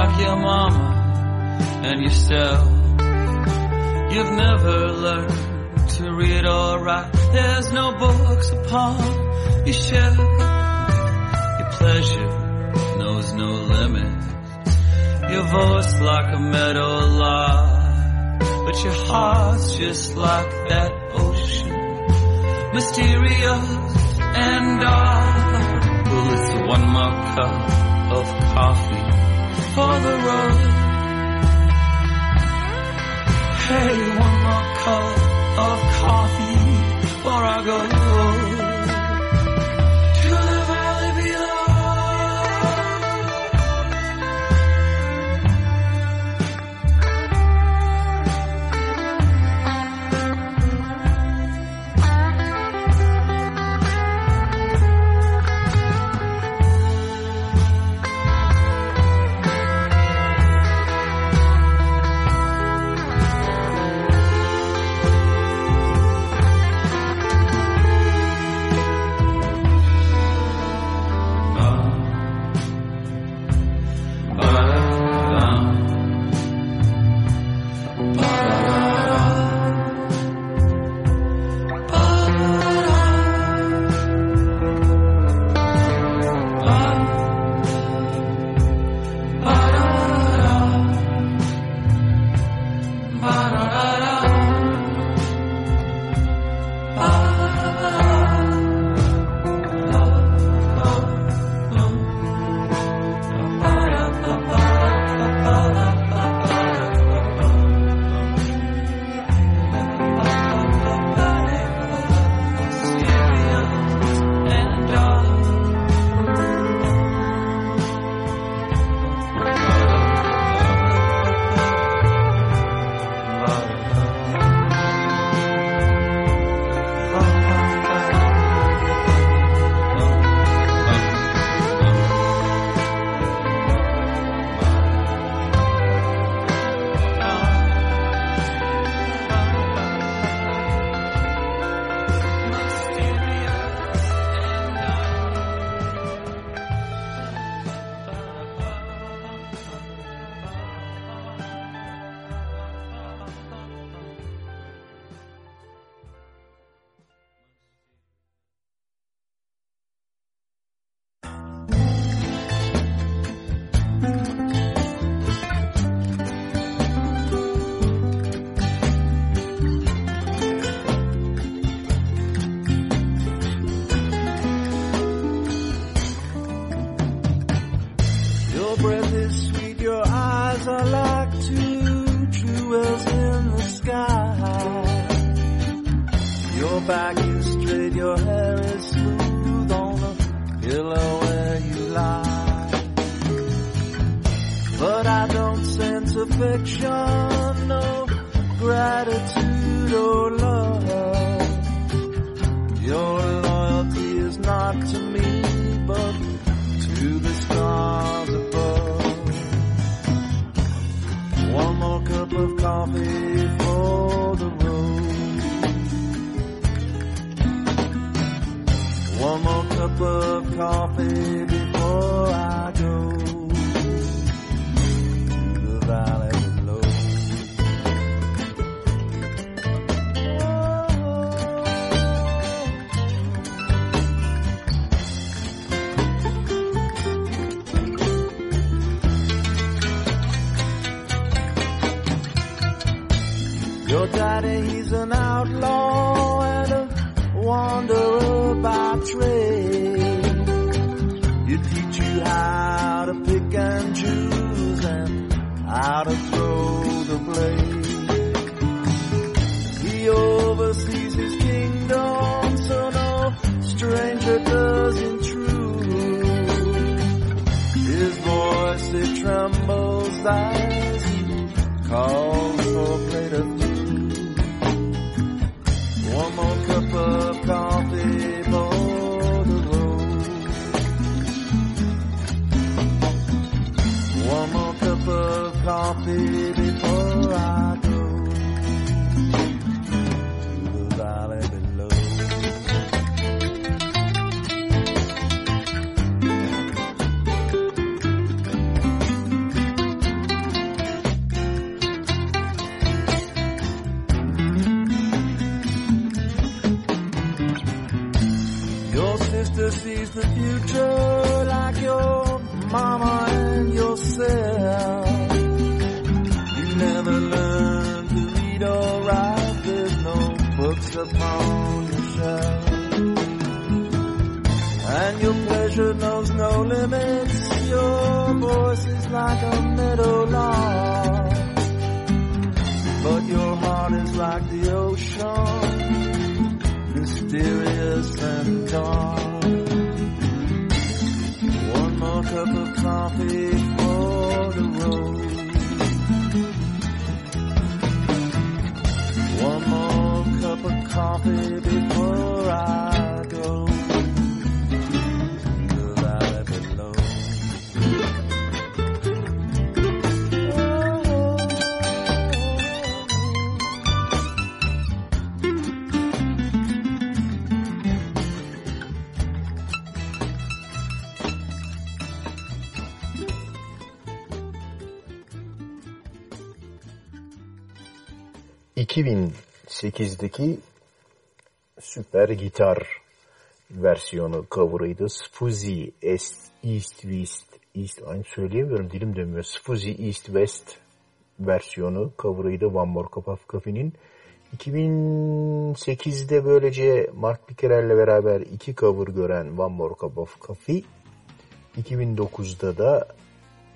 Like your mama and yourself. You've never learned to read or write. There's no books upon your shelf. Your pleasure knows no limits. Your voice like a meadow lark, but your heart's just like that ocean, mysterious and dark. Well, it's one more cup of coffee for the road. Hey, one more cup of coffee before I go ...2008'deki süper gitar versiyonu cover'ıydı. Sfuzzy East, West East aynı söyleyemiyorum dilim dönmüyor. Sfuzzy East West versiyonu cover'ıydı One More Cup of Coffee'nin. 2008'de böylece Mark Pickerel'le beraber iki cover gören One More Cup of Coffee 2009'da da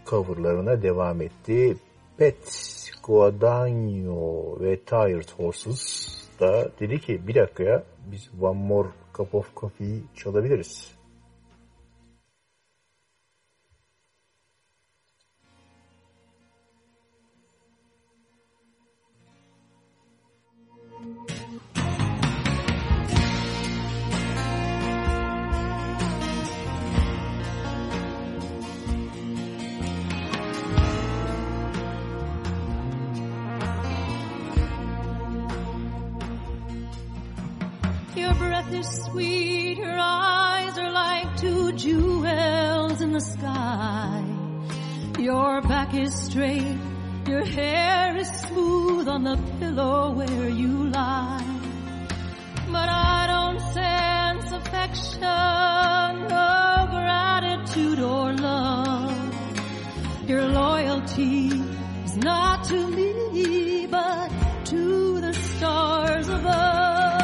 coverlarına devam etti. Pet Guadagno ve Tired Horses da dedi ki bir dakika ya biz One More Cup of Coffee'yi çalabiliriz. Your breath is sweet, your eyes are like two jewels in the sky. Your back is straight, your hair is smooth on the pillow where you lie. But I don't sense affection, no gratitude or love. Your loyalty is not to me, but to the stars above.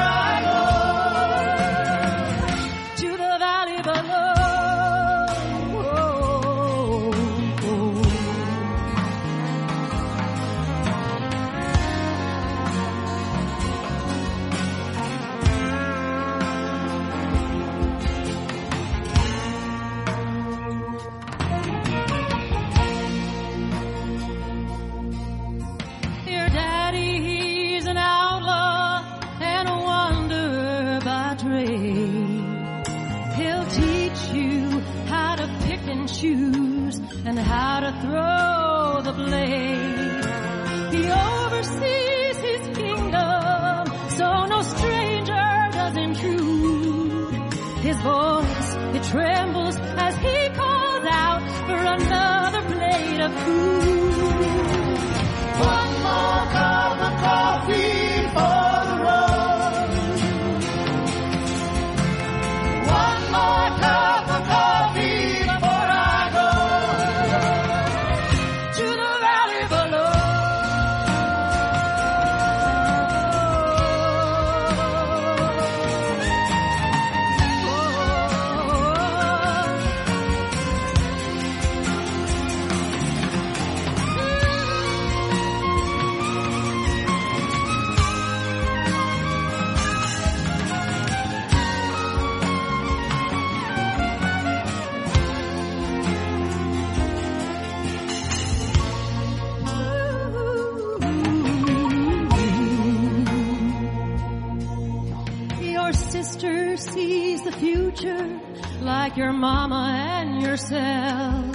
like your mama and yourself.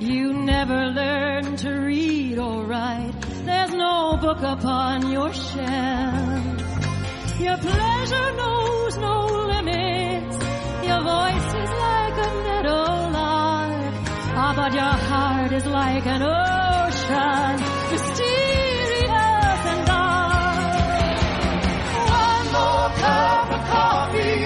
You never learn to read or write. There's no book upon your shelf. Your pleasure knows no limits. Your voice is like a meadowlark. Ah, but your heart is like an ocean, mysterious and dark. One more cup of coffee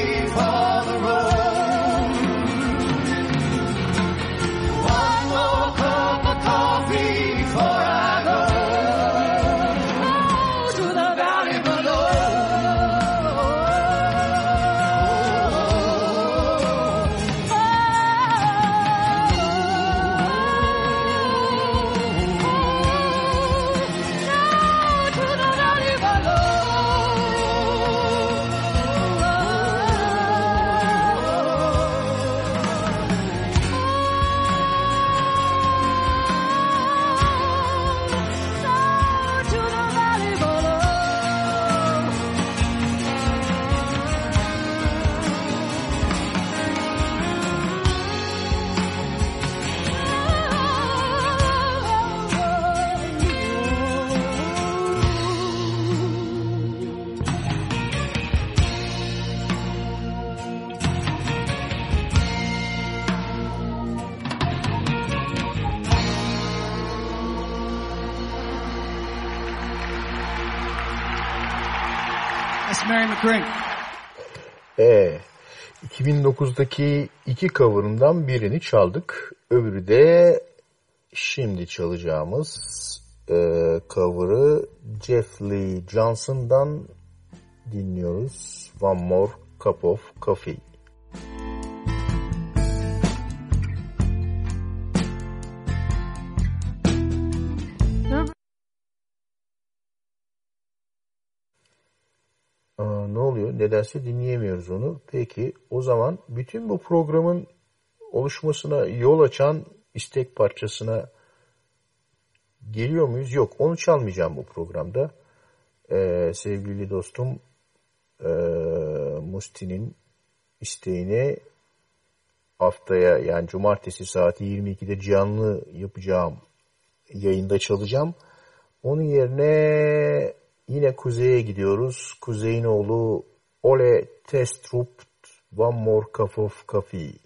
2009'daki iki cover'ından birini çaldık. Öbürü de şimdi çalacağımız e, cover'ı Jeff Lee Johnson'dan dinliyoruz. One More Cup of Coffee. Oluyor? Nedense dinleyemiyoruz onu. Peki o zaman bütün bu programın oluşmasına yol açan istek parçasına geliyor muyuz? Yok. Onu çalmayacağım bu programda. Ee, sevgili dostum ee, Musti'nin isteğine haftaya yani cumartesi saati 22'de canlı yapacağım yayında çalacağım. Onun yerine yine kuzeye gidiyoruz. Kuzeyin oğlu Ole Testrup One More Cup of Coffee.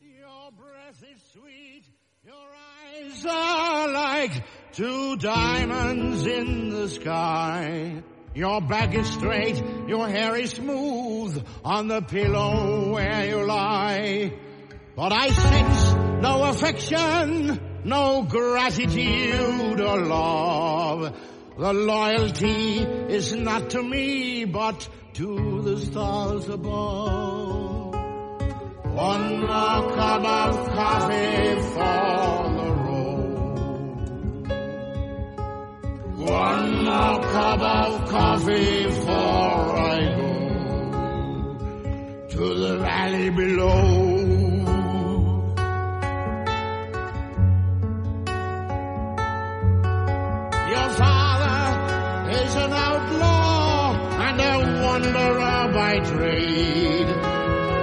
Your breath is sweet, your eyes are like two diamonds in the sky. Your back is straight, your hair is smooth on the pillow where you lie. But I sense no affection, no gratitude or love. The loyalty is not to me, but to the stars above. One more cup of coffee for the road. One more cup of coffee before I go to the valley below. Wanderer by trade.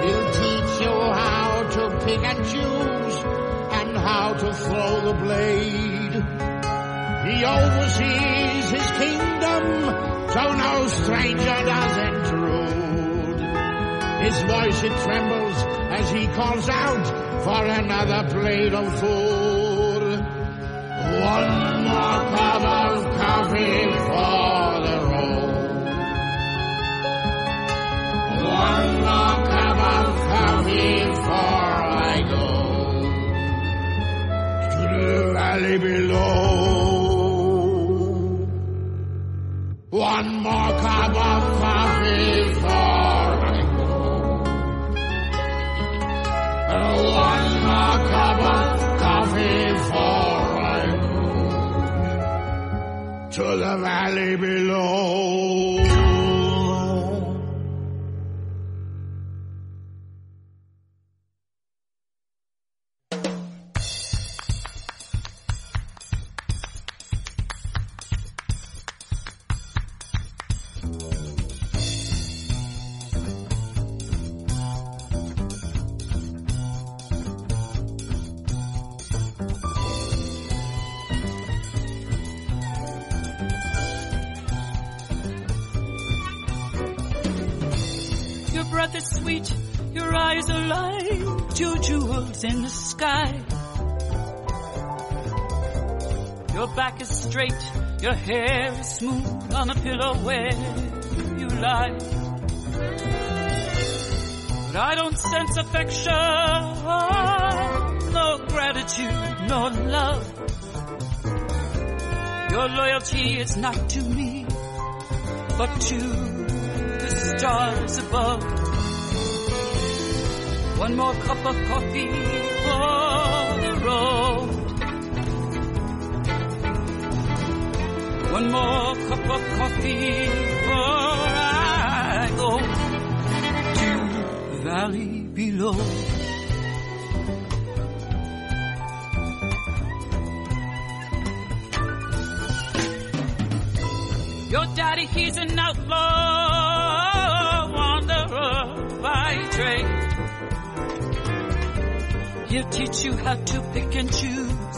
He'll teach you how to pick and choose and how to throw the blade. He oversees his kingdom, so no stranger does intrude. His voice it trembles as he calls out for another plate of food. One more cup of coffee for Before I go to the valley below. One more cup of coffee before I go. One more cup of coffee before I go to the valley below. Sky. Your back is straight, your hair is smooth on the pillow where you lie. But I don't sense affection, no gratitude, no love. Your loyalty is not to me, but to the stars above. One more cup of coffee for the road. One more cup of coffee before I go to the valley below. Your daddy, he's an outlaw, He'll teach you how to pick and choose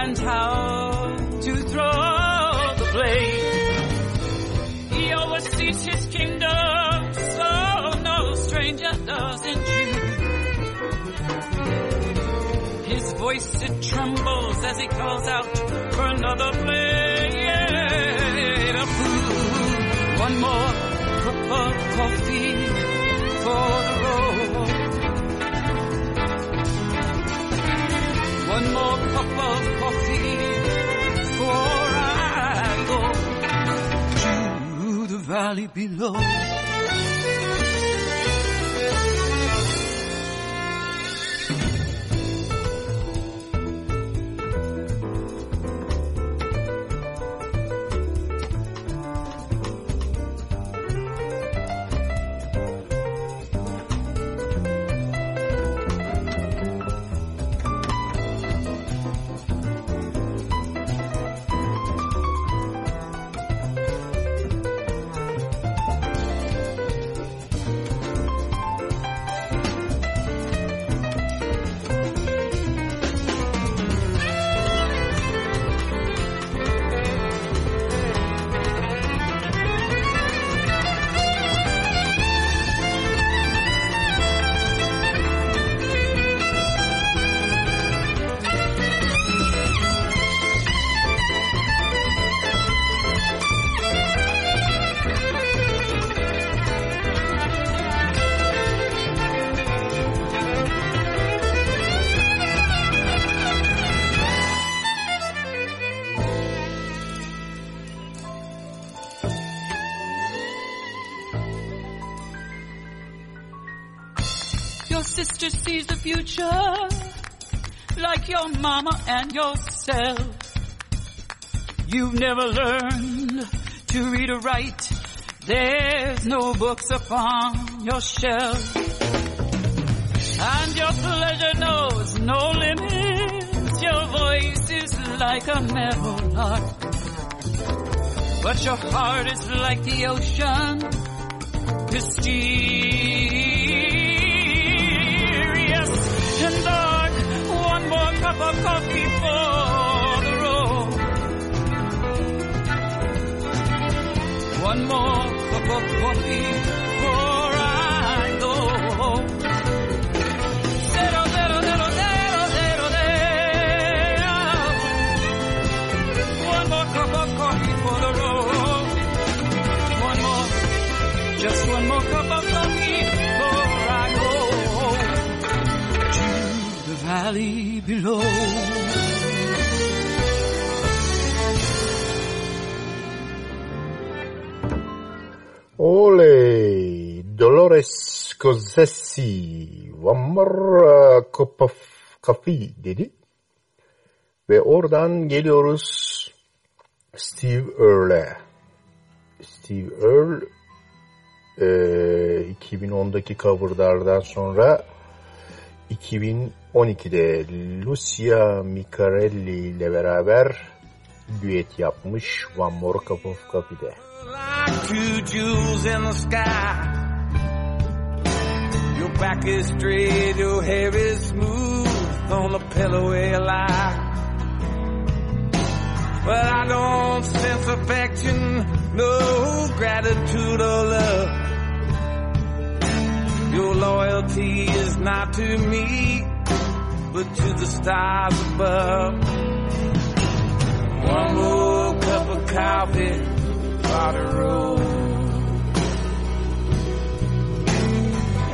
and how to throw the blade. He oversees his kingdom, so no stranger does intrude. His voice it trembles as he calls out for another plate valley your mama and yourself. You've never learned to read or write. There's no books upon your shelf. And your pleasure knows no limits. Your voice is like a meadowlark. But your heart is like the ocean. Mysterious cup of coffee for the road. One more cup of coffee before I go. Zero, zero, zero, zero, zero, zero. One more cup of coffee for the road. One more, just one more cup valley below. Oley, Dolores Cozzessi, One More uh, Cup of Coffee dedi. Ve oradan geliyoruz Steve Earle'e. Steve Earle e, 2010'daki coverlardan sonra 2012'de Lucia Micarelli ile beraber düet yapmış One More Cup of Coffee'de. Your back is straight, your hair is smooth on the pillow you lie. But I don't sense affection, no gratitude or love. Your loyalty is not to me, but to the stars above. One more cup of coffee the road.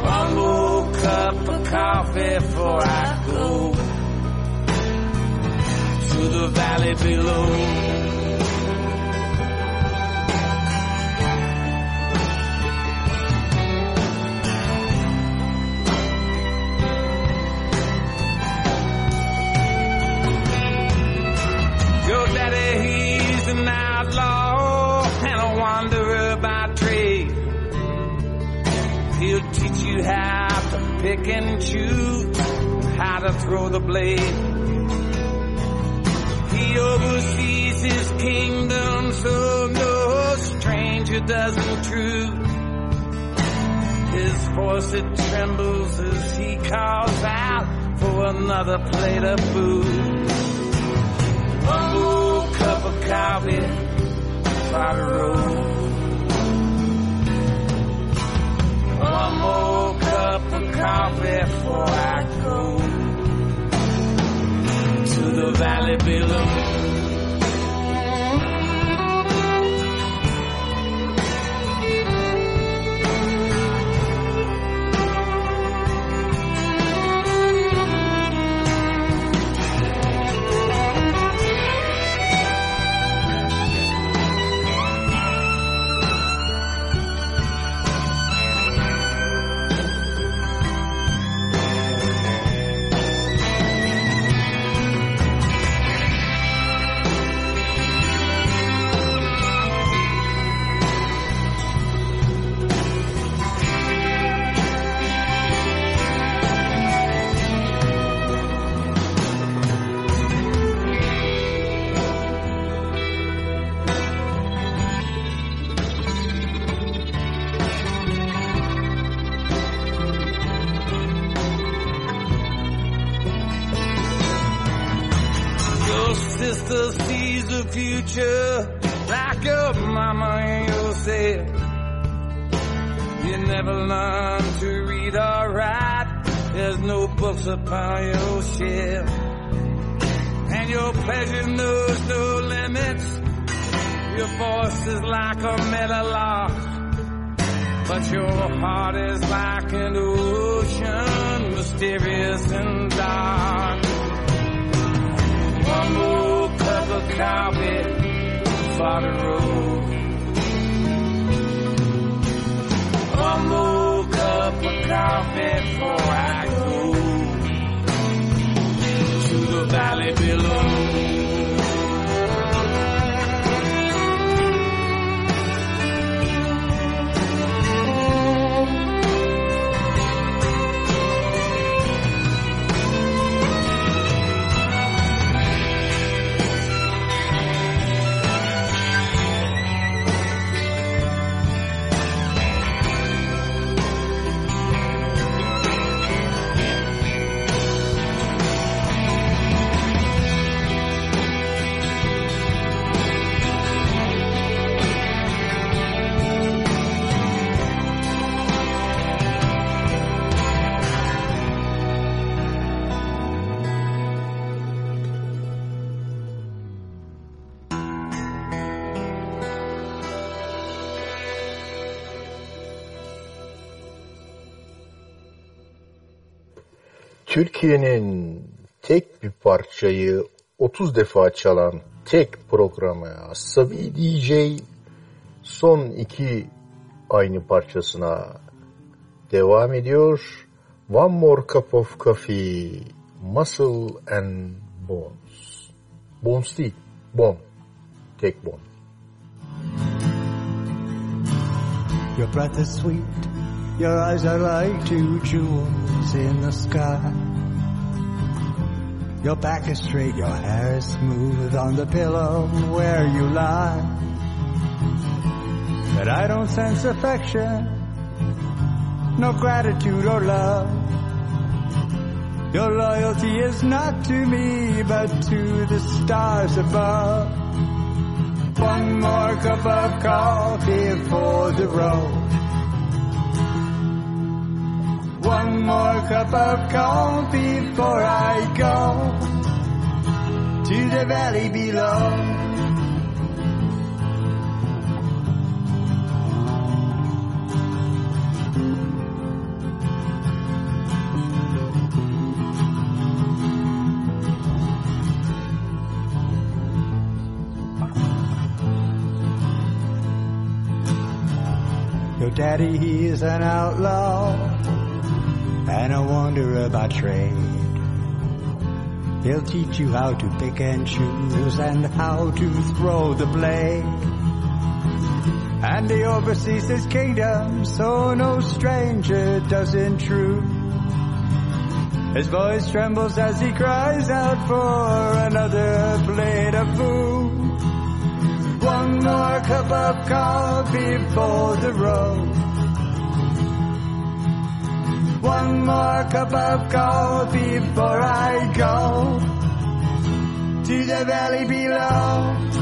One more cup of coffee before I go to the valley below. An outlaw and a wanderer by trade. He'll teach you how to pick and choose, how to throw the blade. He oversees his kingdom, so no stranger doesn't intrude. His voice it trembles as he calls out for another plate of food. Coffee by the road. One more cup of coffee before I go to the valley below. Coffee for the road. One more cup of coffee before I go to the valley below. Türkiye'nin tek bir parçayı 30 defa çalan tek programı Asabi DJ son iki aynı parçasına devam ediyor. One More Cup of Coffee, Muscle and Bones. Bones değil, bone. Tek bone. Your breath is sweet, your eyes are like two jewels in the sky. Your back is straight, your hair is smooth on the pillow where you lie. But I don't sense affection, no gratitude or love. Your loyalty is not to me, but to the stars above. One more cup of coffee for the road. One more cup of coffee before I go to the valley below. Your daddy, he is an outlaw and a wanderer by trade. He'll teach you how to pick and choose and how to throw the blade. And he oversees his kingdom, so no stranger does intrude. His voice trembles as he cries out for another plate of food. One more cup of coffee for the road. One more cup of coffee before I go to the valley below.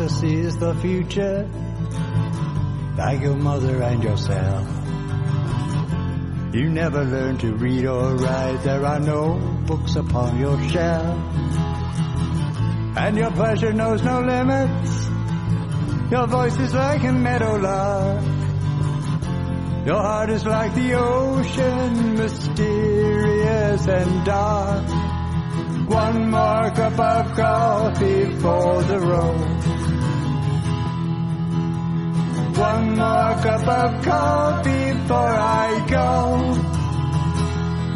Sister sees the future like your mother and yourself. You never learn to read or write, there are no books upon your shelf. And your pleasure knows no limits, your voice is like a meadowlark. Your heart is like the ocean, mysterious and dark. One more cup of coffee for the road. One more cup of coffee before I go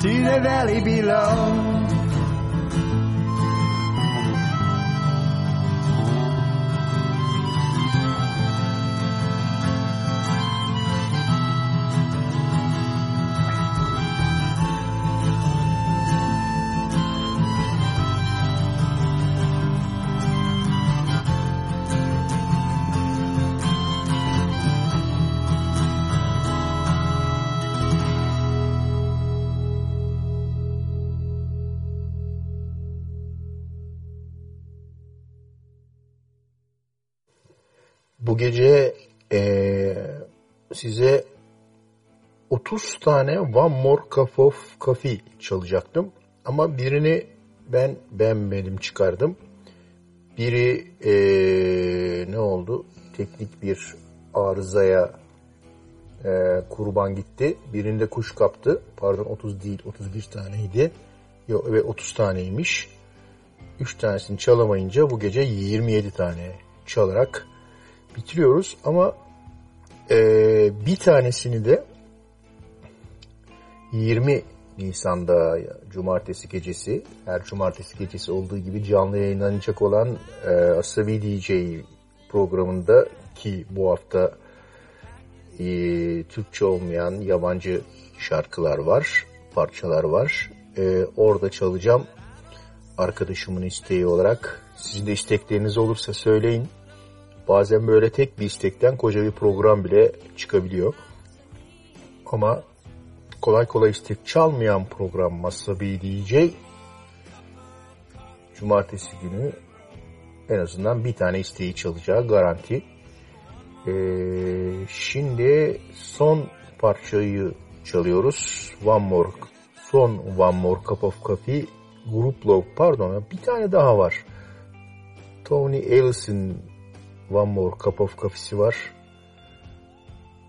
to the valley below. Gece eee, size 30 tane One More Cup of Coffee çalacaktım. Ama birini ben beğenmedim çıkardım. Biri eee, ne oldu? Teknik bir arızaya eee, kurban gitti. Birinde kuş kaptı. Pardon 30 değil 31 taneydi. Yok ve 30 taneymiş. 3 tanesini çalamayınca bu gece 27 tane çalarak bitiriyoruz ama e, bir tanesini de 20 Nisan'da cumartesi gecesi her cumartesi gecesi olduğu gibi canlı yayınlanacak olan e, Asabi DJ programında ki bu hafta e, Türkçe olmayan yabancı şarkılar var, parçalar var. E, orada çalacağım arkadaşımın isteği olarak. Sizin de istekleriniz olursa söyleyin. Bazen böyle tek bir istekten koca bir program bile çıkabiliyor. Ama kolay kolay istek çalmayan program Masabi DJ Cumartesi günü en azından bir tane isteği çalacağı garanti. Ee, şimdi son parçayı çalıyoruz. One More son One More Cup of Coffee grupla pardon bir tane daha var. Tony Ellison One More Cup of Coffee'si var.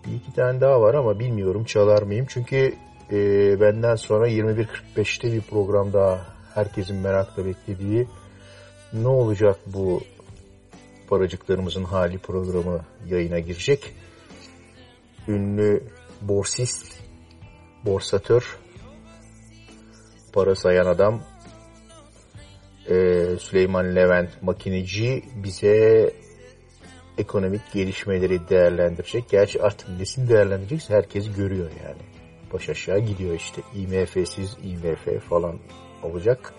Bir iki tane daha var ama bilmiyorum çalar mıyım. Çünkü e, benden sonra 21.45'te bir program daha herkesin merakla beklediği ne olacak bu paracıklarımızın hali programı yayına girecek. Ünlü borsist, borsatör, para sayan adam e, Süleyman Levent makineci bize ekonomik gelişmeleri değerlendirecek. Gerçi artık nesin değerlendirecekse herkes görüyor yani. Baş aşağı gidiyor işte. IMF'siz IMF falan olacak.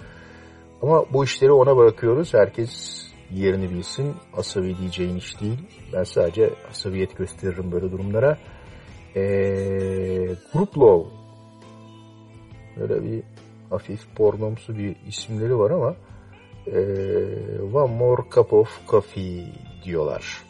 Ama bu işleri ona bırakıyoruz. Herkes yerini bilsin. Asabi diyeceğin iş değil. Ben sadece asabiyet gösteririm böyle durumlara. Ee, Group Love böyle bir hafif pornomsu bir isimleri var ama e, One More Cup of Coffee diyorlar.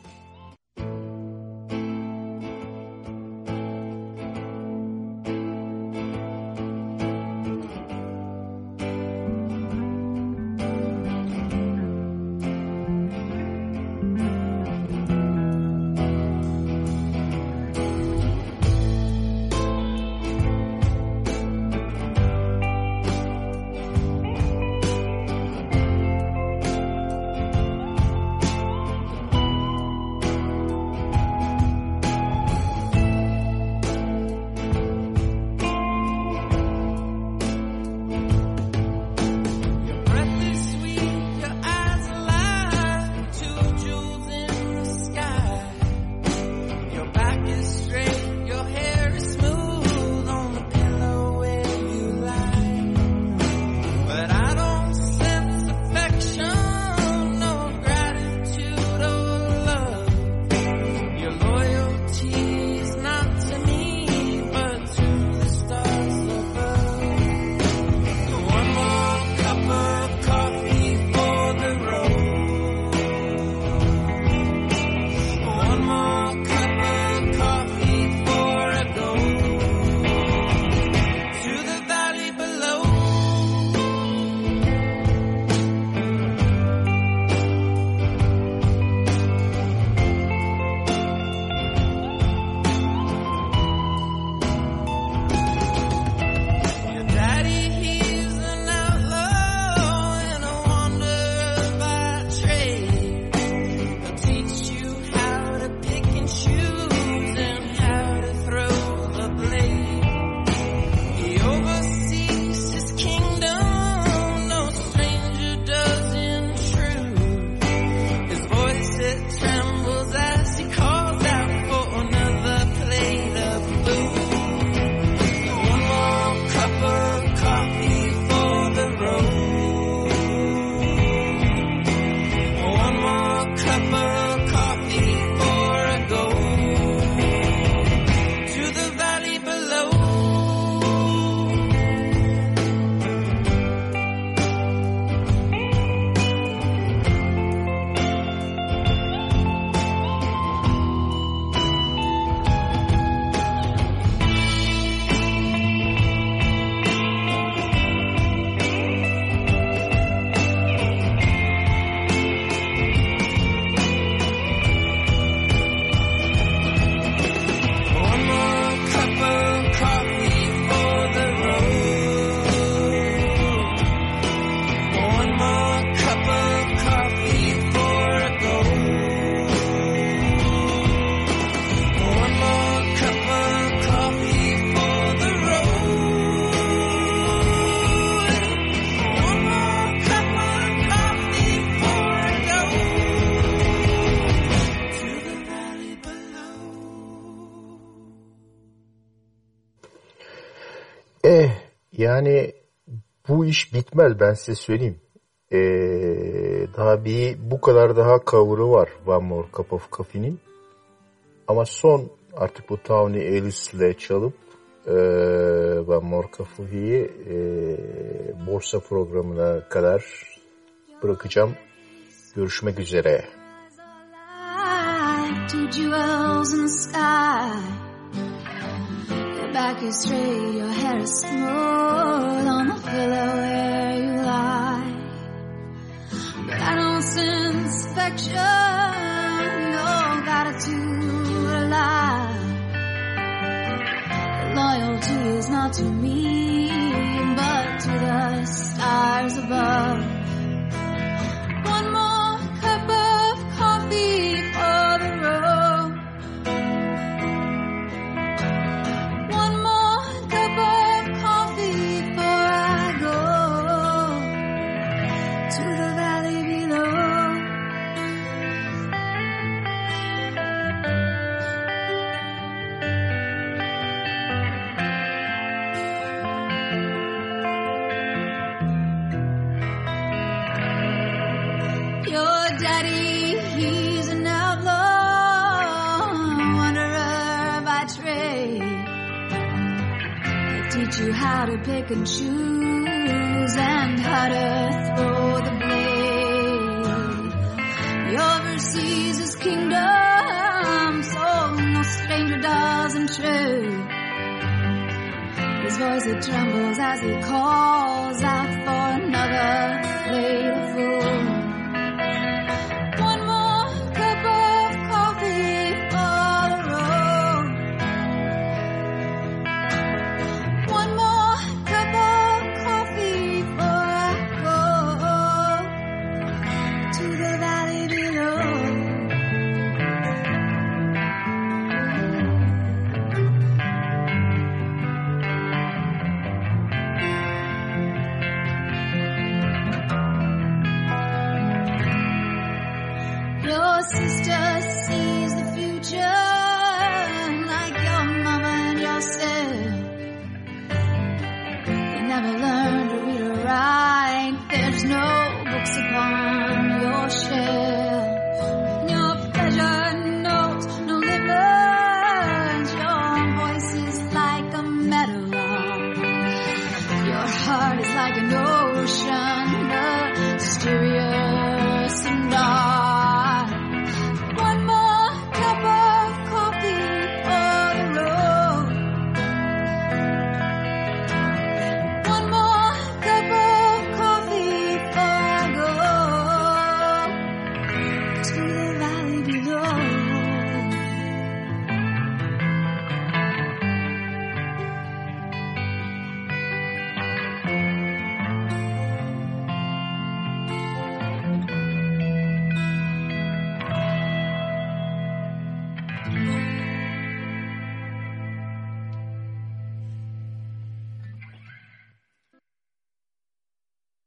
Eh yani bu iş bitmez ben size söyleyeyim. Ee, daha bir bu kadar daha cover'ı var One More Cup of Coffee'nin. Ama son artık bu Tawny Ellis'le çalıp ee, One More Coffee'yi ee, borsa programına kadar bırakacağım. Görüşmek üzere. Is straight, your hair is smooth on the pillow where you lie. But I don't sense affection, no gratitude lie. Loyalty is not to me, and choose and how to throw the blade. Yours sees his kingdom, so no stranger does intrude. His voice it trembles as he calls out for another